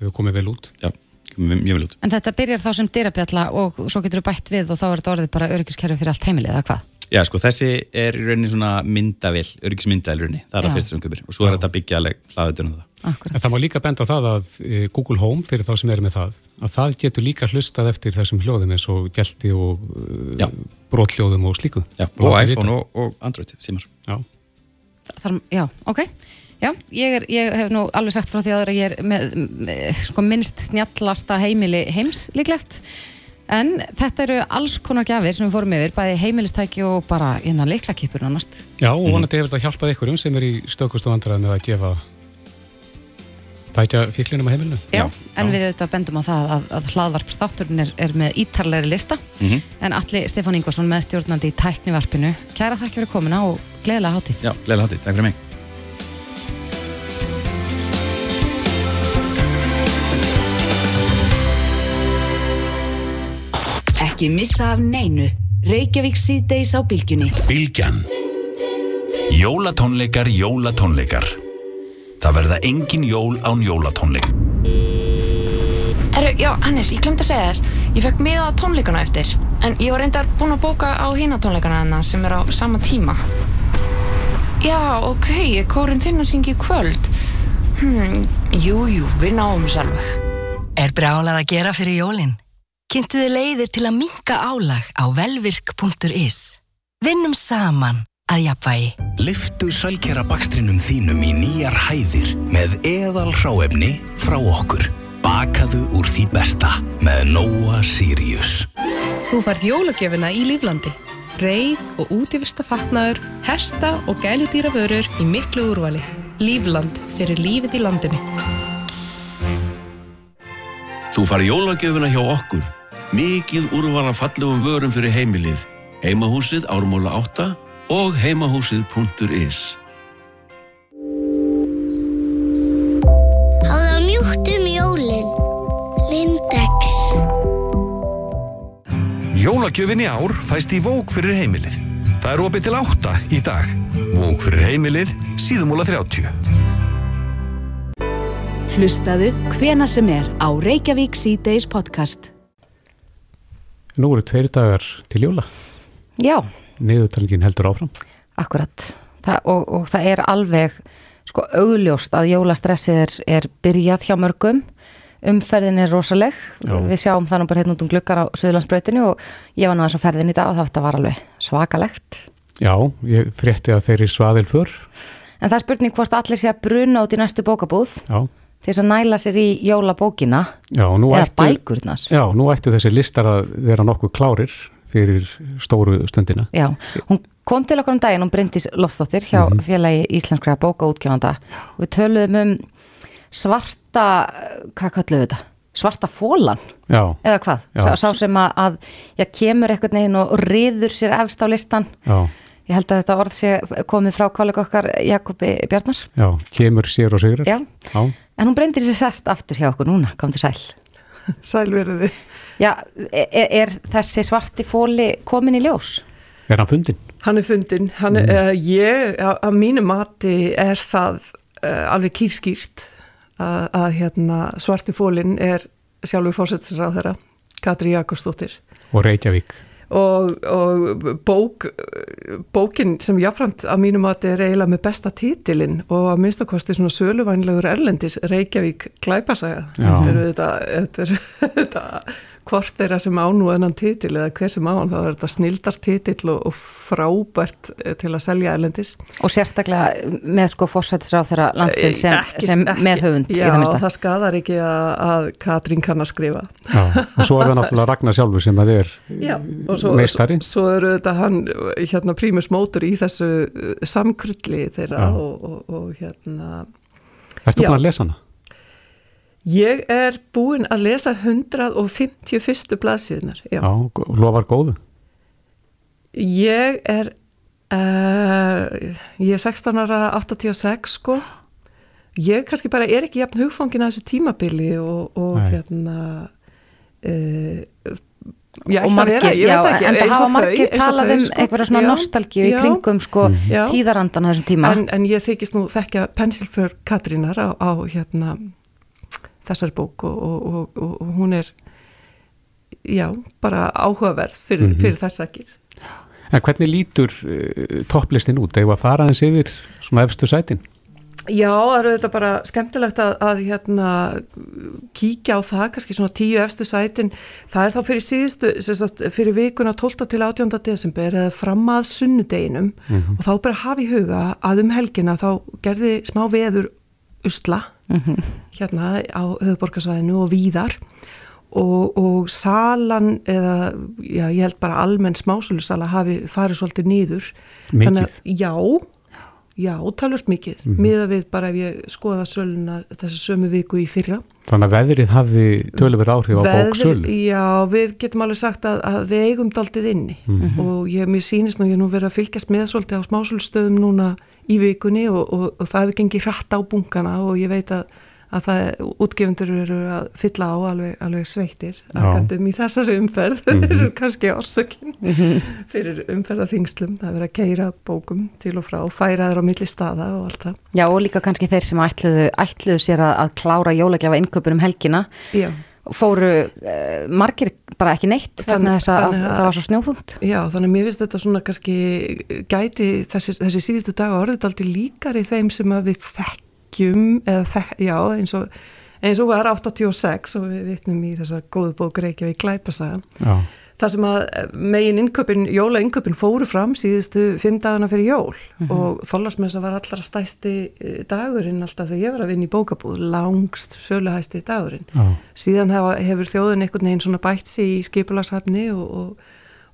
S2: hefur komið vel út.
S11: Já, komið mjög vel út.
S3: En þetta byrjar þá sem dyrabjalla og svo getur þú bætt við og þá er þetta orðið bara öryggiskerfi fyrir allt heimilið, eða hvað?
S11: Já, sko, þessi er í rauninni svona myndavill, öryggismyndavill í rauninni, það er
S3: Já.
S11: það fyrst sem köpir og svo er þetta byggja alveg hlaðutur um það.
S2: En það má líka benda á það að e, Google Home, fyrir þá sem eru með það, að það getur líka hlustað eftir þessum hljóðum eins og gelti og e, brothljóðum og slíku.
S11: Já,
S2: Og
S11: og iPhone og, og Android, símar.
S2: Já.
S3: Þar, já, ok. Já, ég, er, ég hef nú alveg sagt frá því að ég er með, með sko, minnst snjallasta heimili heims líklegt. En þetta eru alls konar gjafir sem við fórum yfir, bæði heimilistæki og bara innan leiklakipur nánast.
S2: Já, og vonandi hefur þetta hjálpað ykkurum sem er í stökust og andrað með að gefa tækja fíklinum á heimilinu.
S3: Já, en við auðvitað bendum á það að, að hlaðvarpstátturinn er, er með ítarlegri lista.
S11: Mhm.
S3: En Alli Stefán Ingvarsson með stjórnandi í tæknivarpinu. Kæra þakki fyrir komuna og gleðilega hátíð.
S11: Já, gleðilega hátíð, takk fyrir mig.
S1: Ekki missa af neinu. Reykjavík síðdeis á bylgjunni.
S8: Bylgjan. Jólatónleikar, jólatónleikar. Það verða engin jól án jólatónleik.
S13: Erru, já, Hannes, ég glemt að segja þér. Ég fekk miða á tónleikana eftir En ég var reyndar búin að bóka á hína tónleikana hennar sem er á sama tíma. Já, ok, kórin þinn að syngja í kvöld. Hmm, jú, jú, við náum alveg.
S14: Er brálað að gera fyrir jólin? Kynntu þið leiðir til að minka álag á velvirk.is. Vinnum saman að jafnvægi.
S15: Liftu sælkjara bakstrinum þínum í nýjar hæðir með eðal hráefni frá okkur. Bakaðu úr því besta með Nóa Sirius.
S16: Þú færð jólagjöfina í Líflandi. Reið og útivista fatnaður, hesta og gæludýra vörur í miklu úrvali. Lífland fyrir lífið í landinu.
S17: Þú fari jólagjöfuna hjá okkur
S12: Mikið úrvala fallegum vörum fyrir heimilið. Heimahúsið Ármóla 8 og heimahúsið.is
S17: Háða mjúkt um jólin. Lindex.
S18: Jólagjöfin í ár fæst í Vók fyrir heimilið. Það er opið til átta í dag. Vók fyrir heimilið, síðumúla 30.
S1: Hlustaðu hvena sem er á Reykjavík C-Days podcast.
S2: Nú eru tveir dagar til jóla.
S3: Já,
S2: Niðurtalningin heldur áfram.
S3: akkurat það, og, og það er alveg sko augljóst að jólastressið er, er byrjað hjá mörgum umferðin er rosaleg
S2: Já.
S3: við sjáum það nú bara hérna út um gluggar á Suðlandsbrautinu og ég var nú aðeins á ferðin í dag og það þetta var alveg svakalegt
S2: Já, ég frétti að þeir eru svaðil fyrr.
S3: en það er spurning hvort allir sé að bruna út í næstu bókabúð
S2: Já.
S3: Til þess að næla sér í jólabókina
S2: Já,
S3: eða
S2: ættu,
S3: bækurnar
S2: já, nú ættu þessi listar að vera nokkuð klárir fyrir stóru stundina.
S3: Já, hún kom til okkur um daginn, hún Bryndís Lofsdóttir hjá
S2: Mhm.
S3: félagi Íslenskra bóka útgjöfanda og við töluðum um svarta, hvað kalluðu þetta? Svarta fólan,
S2: Já,
S3: eða hvað?
S2: Já.
S3: Sá, sá sem að, að já, kemur eitthvað neginn og riður sér efst á listan.
S2: já,
S3: Ég held að þetta orð sé komið frá kollega okkar Jakobi Bjarnar.
S2: já, kemur sér og sigrar.
S3: Já.
S2: Já,
S3: En hún Bryndís er sest aftur hjá okkur núna, kom til sæl.
S19: Sælverði.
S3: Já, er, er þessi svarti fóli komin í ljós?
S2: er hann fundin?
S19: Hann er fundin. Hann, mm. uh, ég, á, mínu mati er það uh, alveg kýrskýrt að, að hérna, svarti fólinn er sjálfur fórsetisráð þeirra, Katri Jakobsdóttir.
S2: Og Reykjavík.
S19: Og, og bók, bókin sem jáframt að mínu mati er eiginlega með besta títilinn og að minnstakosti svona söluvænlegur erlendis Reykjavík. Þetta er þetta, þetta er þetta hvort þeirra sem á nú ennan titil eða hver sem á hann, þá er þetta snildar titill og, og frábært eh, til að selja erlendis.
S3: Og sérstaklega með sko fórsættisráð þeirra landsins sem,
S19: Ekki-
S3: sem
S19: ekki-
S3: með höfund í
S19: Já,
S3: það minnsta.
S19: það skadar ekki að, að Katrín kann að skrifa.
S2: Já, og svo er það náttúrulega Ragnar sjálfur sem að er
S19: Já, og svo,
S2: meistari.
S19: svo, eru þetta hann hérna prímus mótur í þessu uh, samkrulli þeirra
S2: Já.
S19: og, og, og hérna
S2: Ertu
S19: Já.
S2: búin að lesa hana?
S19: Ég er búin að lesa 151. blaðsíðunar já.
S2: Já, lofar góðu.
S19: ég er uh, ég er 16 ára 86 sko ég kannski bara er ekki jafn hugfangin að þessu tímabili og, og hérna uh, Já,
S3: og margir,
S19: vera, ég
S3: já,
S19: ekki,
S3: en það hafa margir talað um
S19: sko.
S3: einhverja svona
S19: Já,
S3: nostalgíu í kringum sko
S19: Já.
S3: tíðarandan á þessum tíma
S19: en, en ég þykist nú þekkja pensilför Katrínar á, á hérna þessar bók og, og, og, og, hún er já, bara áhugaverð fyrir,
S2: Mhm.
S19: fyrir þess akir
S2: En hvernig lítur uh, topplistin út? Eða að fara aðeins yfir svona efstu sætin?
S19: Já, það eru þetta bara skemmtilegt að, að hérna kíkja á það, kannski svona tíu efstu sætin, það er þá fyrir síðustu, sagt, fyrir vikuna 12. til 18. desember eða fram að sunnudeginum
S20: Mhm.
S19: og þá bara hafa í huga að um helgina þá gerði smá veður usla
S3: Mhm.
S19: hérna á höfuborgarsvæðinu og víðar og, og salan eða, já, ég held bara almenn smásölusala hafi farið svolítið nýður
S2: Mikið?
S19: Að, já, já, talvört mikið
S2: Mhm.
S19: miða við bara ef ég skoða söluna þessa sömu viku í fyrra
S2: Þannig að veðrið hafði tölur áhrif á bóksölu.
S19: Já, við getum alveg sagt að, að við eigum daldið inni
S2: Mhm.
S19: og ég, mér sýnist nú, ég er nú verið að fylgjast með svolítið á smásölustöðum núna í vikunni og, og, og það hefur gengið hratt á bunkana og ég veit að, að það útgefundur eru að fylla á alveg, alveg sveittir
S20: Já.
S19: arkandum í þessari umferð
S20: Mhm.
S19: þeir eru kannski orsökin
S3: Mhm.
S19: fyrir umferðaþingslum það er verið að keira bókum til og frá færa þeir á milli staða og allt það
S3: Já og líka kannski þeir sem ætluðu, ætluðu sér að, að klára jólagjafa innköpun um helgina
S19: Já.
S3: fóru uh, margir bara ekki neitt vegna þess að, að það var svo snjóþungt
S19: Já, þannig að mér finnst þetta svona kannski gæti þessi, þessi síðustu dag orðið aldrei líkari þeim sem að við þekkjum eða þek, já, eins og eins og var 86 og við vitnum í þessa góðu bók Reykjavík Glæpasaga
S2: Já.
S19: þar sem að megin innköpin, jóla innköpin fóru fram síðustu fimm dagana fyrir jól
S20: Mhm.
S19: og þóllarsmessa var allra stæsti eh, dagurinn alltaf þegar ég var að vinna í bókabúð langst söluhæsti dagurinn
S2: Já.
S19: síðan hefa, hefur þjóðin einhvern veginn svona bætt sig í skipulashafni og, og,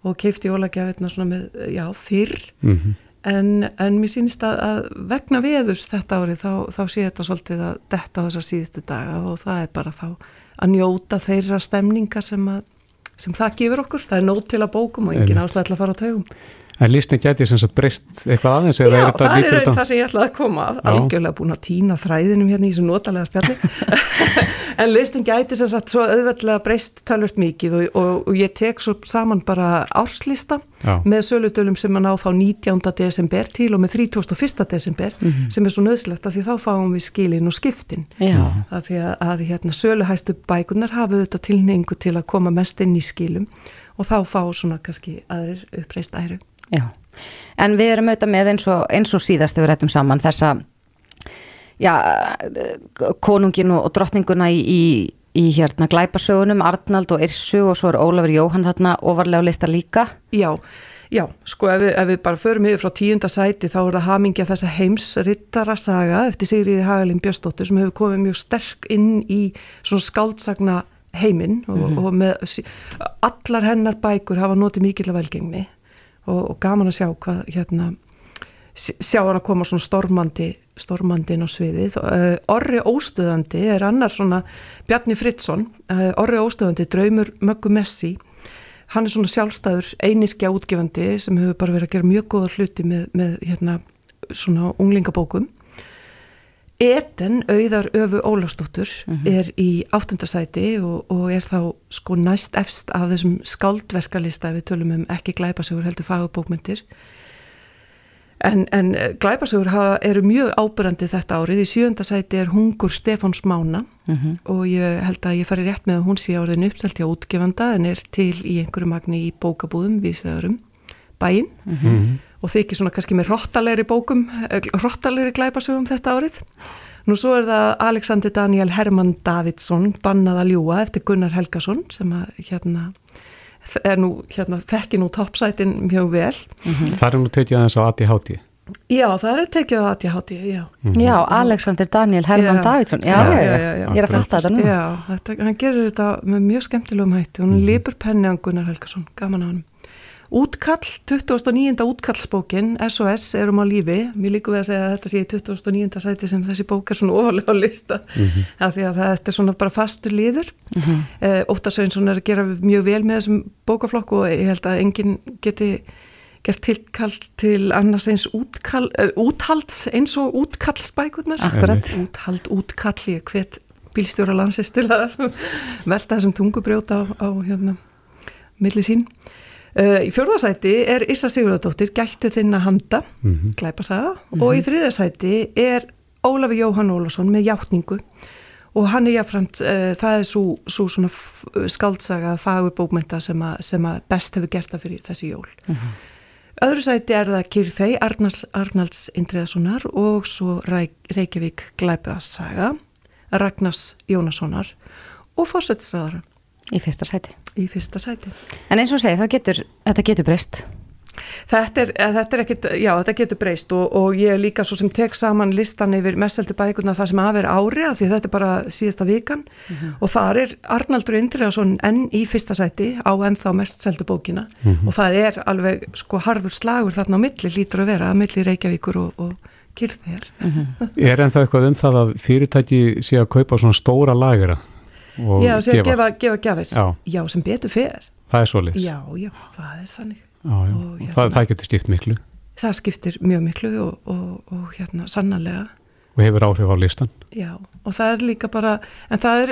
S19: og keifti jólagjafirna svona með, já, fyrr
S2: Mhm.
S19: En, en mér sýnist að, að vegna veðurs þetta árið þá, þá sé þetta svolítið að detta á þessa síðustu daga og það er bara þá að njóta þeirra stemningar sem að sem það gefur okkur, það er nót til að bókum og engin ástæð til að fara á taugum
S2: En listin geti sem sagt breyst eitthvað aðeins eða
S19: Já,
S2: er þetta
S19: það er
S2: lítur
S19: raun
S2: þetta?
S19: það sem ég ætlaði að koma að,
S2: Já.
S19: algjörlega búin að týna þræðinum hérna í þessu notalega spjalli en listin gæti sem sagt svo auðveldlega breyst tölvört mikið og, og, og ég tek svo saman bara árslista
S2: Já.
S19: með söludölum sem að ná þá 19. desember til og með 31. desember
S3: Mhm.
S19: sem er svo nöðslegt að því þá fáum við skilin og skiptin
S3: Já.
S19: að því að, að hérna, söluhæstu bækunar hafa þetta tilneingu til að koma mest inn í skilum og þá fá svona kannski aðrir uppreist æru
S3: Já, en við erum auðvitað með eins og, eins og síðast við rættum saman þessa já, konungin og, drottninguna í, í, í hérna glæpasögunum, Arnald og Irsu og svo er Ólafur Jóhann þarna ofarlega á lista líka.
S19: Já, já, sko ef við, ef við bara förum yfir frá tíunda sæti þá er það hamingja þessa heims rittara saga eftir Sigriði Hagalín Björnsdóttur sem hefur komið mjög sterk inn í svona skáldsagna heiminn og,
S3: Mhm.
S19: og með allar hennar bækur hafa notið mikill af velgengni og, og gaman að sjá hvað hérna sjá hann að koma svona stormandi stormandi inn á sviðið. Uh, Orri Óstöðandi er annar svona Bjarni Fridsson, uh, Orri Óstöðandi draumur Möggu Messi. Hann er svona sjálfstæður einirkja útgefandi sem hefur bara verið að gera mjög góða hluti með, með hérna svona unglingabókum Eden, auðar öfu Ólafsdóttur er í áttundasæti og, og er þá sko næst efst af þessum skáldverkalista ef við tölum um ekki glæpasögur heldur fagabókmyndir en, en glæpasögur hafa, eru mjög ábyrrandi þetta árið. Í sjöndasæti er Hungur Stefáns Mána
S3: Mhm.
S19: og ég held að ég fari rétt með að hún sé áriðin uppselt hjá útgefanda en er til í einhverju magni í bókabúðum viðsveðurum bæinn.
S3: Mhm.
S19: Og þykir svona kannski með hrottalegri bókum, hrottalegri glæpasögum þetta árið. Nú svo er það Alexander Daniel Hermann Davidsson bannað að ljúa eftir Gunnar Helgason sem að hérna er nú, hérna, þekki nú toppsætin mjög vel.
S2: Það er nú tekið aðeins á ADHD.
S19: Já, það er tekið á ADHD, já.
S3: Já, Alexander Daniel Hermann
S19: Já.
S3: Davidsson, já, já, já, ég er að fatta þetta nú.
S19: Já, þetta, hann gerir þetta með mjög skemmtilegum hætti hann
S2: Mhm.
S19: lipur penni á Gunnar Helgason, gaman á hann. Útkall, 29. útkallsbókin, SOS, erum á lífi. Mér líku við að segja að þetta sé í 29. sæti sem þessi bók er svona ofalega á lista.
S3: Mhm.
S19: Af því að þetta er svona bara fastur líður.
S3: Mhm.
S19: Uh, Óttar Sveinsson er að gera mjög vel með þessum bókaflokk og ég held að enginn geti gert tilkall til annars eins útkall, uh, úthalds eins og útkallsbækurnar.
S3: Akkurat.
S19: Úthald, útkall, ég hvet bílstjóra landsins til að velta þessum tungubrjóta á, á hérna, milli sín. Uh, í fjórðasæti er Issa Sigurðardóttir Gættu þinna handa,
S2: Mhm.
S19: glæpasaga og í þriðasæti er Ólafi Jóhann Ólafsson með játningu og hann er jáfnframt, uh, það er svo, svo svona f- skáldsaga fagur bókmynda sem, a, sem að best hefur gert það fyrir þessi jól. Öðru sæti er það Kyrþei, Arnalds, Arnalds Indriðasonar og svo Reykjavík Glæpasaga, Ragnars Jónassonar og fórsetisraðara.
S3: Í fyrsta sæti.
S19: Í fyrsta sæti.
S3: En eins og segi, þá getur, þetta getur breyst.
S19: Þetta er, þetta er ekkit, já þetta getur breyst og, og ég er líka svo sem tek saman listan yfir messeldu bækurna það sem af er ári af því þetta er bara síðasta vikan og þar er Arnaldur Indriðarsson enn í fyrsta sæti á ennþá mest seldu bókina
S2: Mhm.
S19: og það er alveg sko harður slagur þarna á milli lítur að vera, að milli Reykjavíkur og, og Kyrþeir.
S2: Er ennþá eitthvað um það að fyrirtæki sé að kaupa svona stóra lagera og
S19: Já, sem gefa, gefa gjafir.
S2: Já.
S19: já, sem betur fer.
S2: Það er svoleiðis.
S19: Já, já, það er þannig.
S2: Já, já.
S19: Og hérna-
S2: það, það getur skipt miklu
S19: Það skiptir mjög miklu og, og, og hérna sannarlega.
S2: og hefur áhrif á listan.
S19: Já, og það er líka bara, en það er,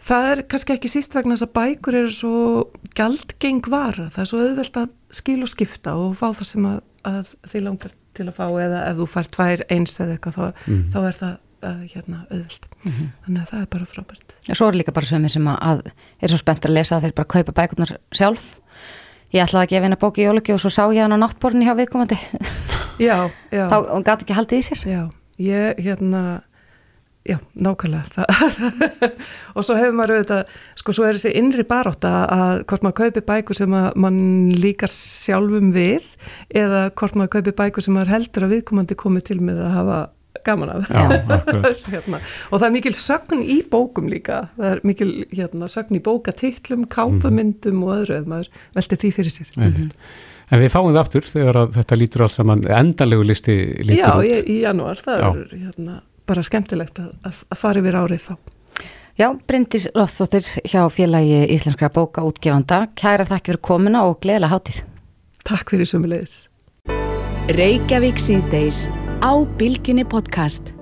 S19: það er kannski ekki síst vegna þess að bækur eru svo gjaldgeng vara, það er svo auðvelt að skil og skipta og fá það sem að, að þið langar til að fá eða ef þú fær tvær eins eða eitthvað þá,
S3: Mhm.
S19: þá er það uh, hérna auðvelt.
S3: Mhm.
S19: Þannig að það er bara frábært.
S3: Og svo er líka bara sömur sem að, að er svo spennt að lesa að þeir bara kaupa bækurnar sjálf. Ég ætlaði að gefa hennar bóki í jólugju og svo sá ég hann á náttborðinu hjá viðkomandi.
S19: Já, já.
S3: Þá gæti ekki haldið í sér.
S19: Já, ég hérna, já, nákvæmlega. Og svo hefur maður auðvitað, sko, svo er þessi innri baróta að hvort maður kaupi bækur sem að mann líkar sjálfum við eða hvort maður kaupi bækur sem maður heldur að viðkomandi komið til með að hafa gaman af
S2: Já, akkurat.
S19: hérna. og það er mikil sögn í bókum líka það er mikil hérna, sögn í bókatitlum kápumyndum og öðru ef maður velti því fyrir sér
S2: Einmitt. En við fáum það aftur þegar að þetta lítur allt saman endanlegu listi lítur
S19: Já,
S2: út.
S19: í, í janúar, það
S2: Já.
S19: er hérna, bara skemmtilegt að, að, fara yfir árið þá
S3: Já, Bryndís Loftsdóttir hjá félagi Íslenskra bóka útgefanda. Kæra þakki fyrir komuna og gleðilega hátíð.
S19: Takk fyrir sömulegis.
S1: Reykjavík síðdeis á Bilginni podcast.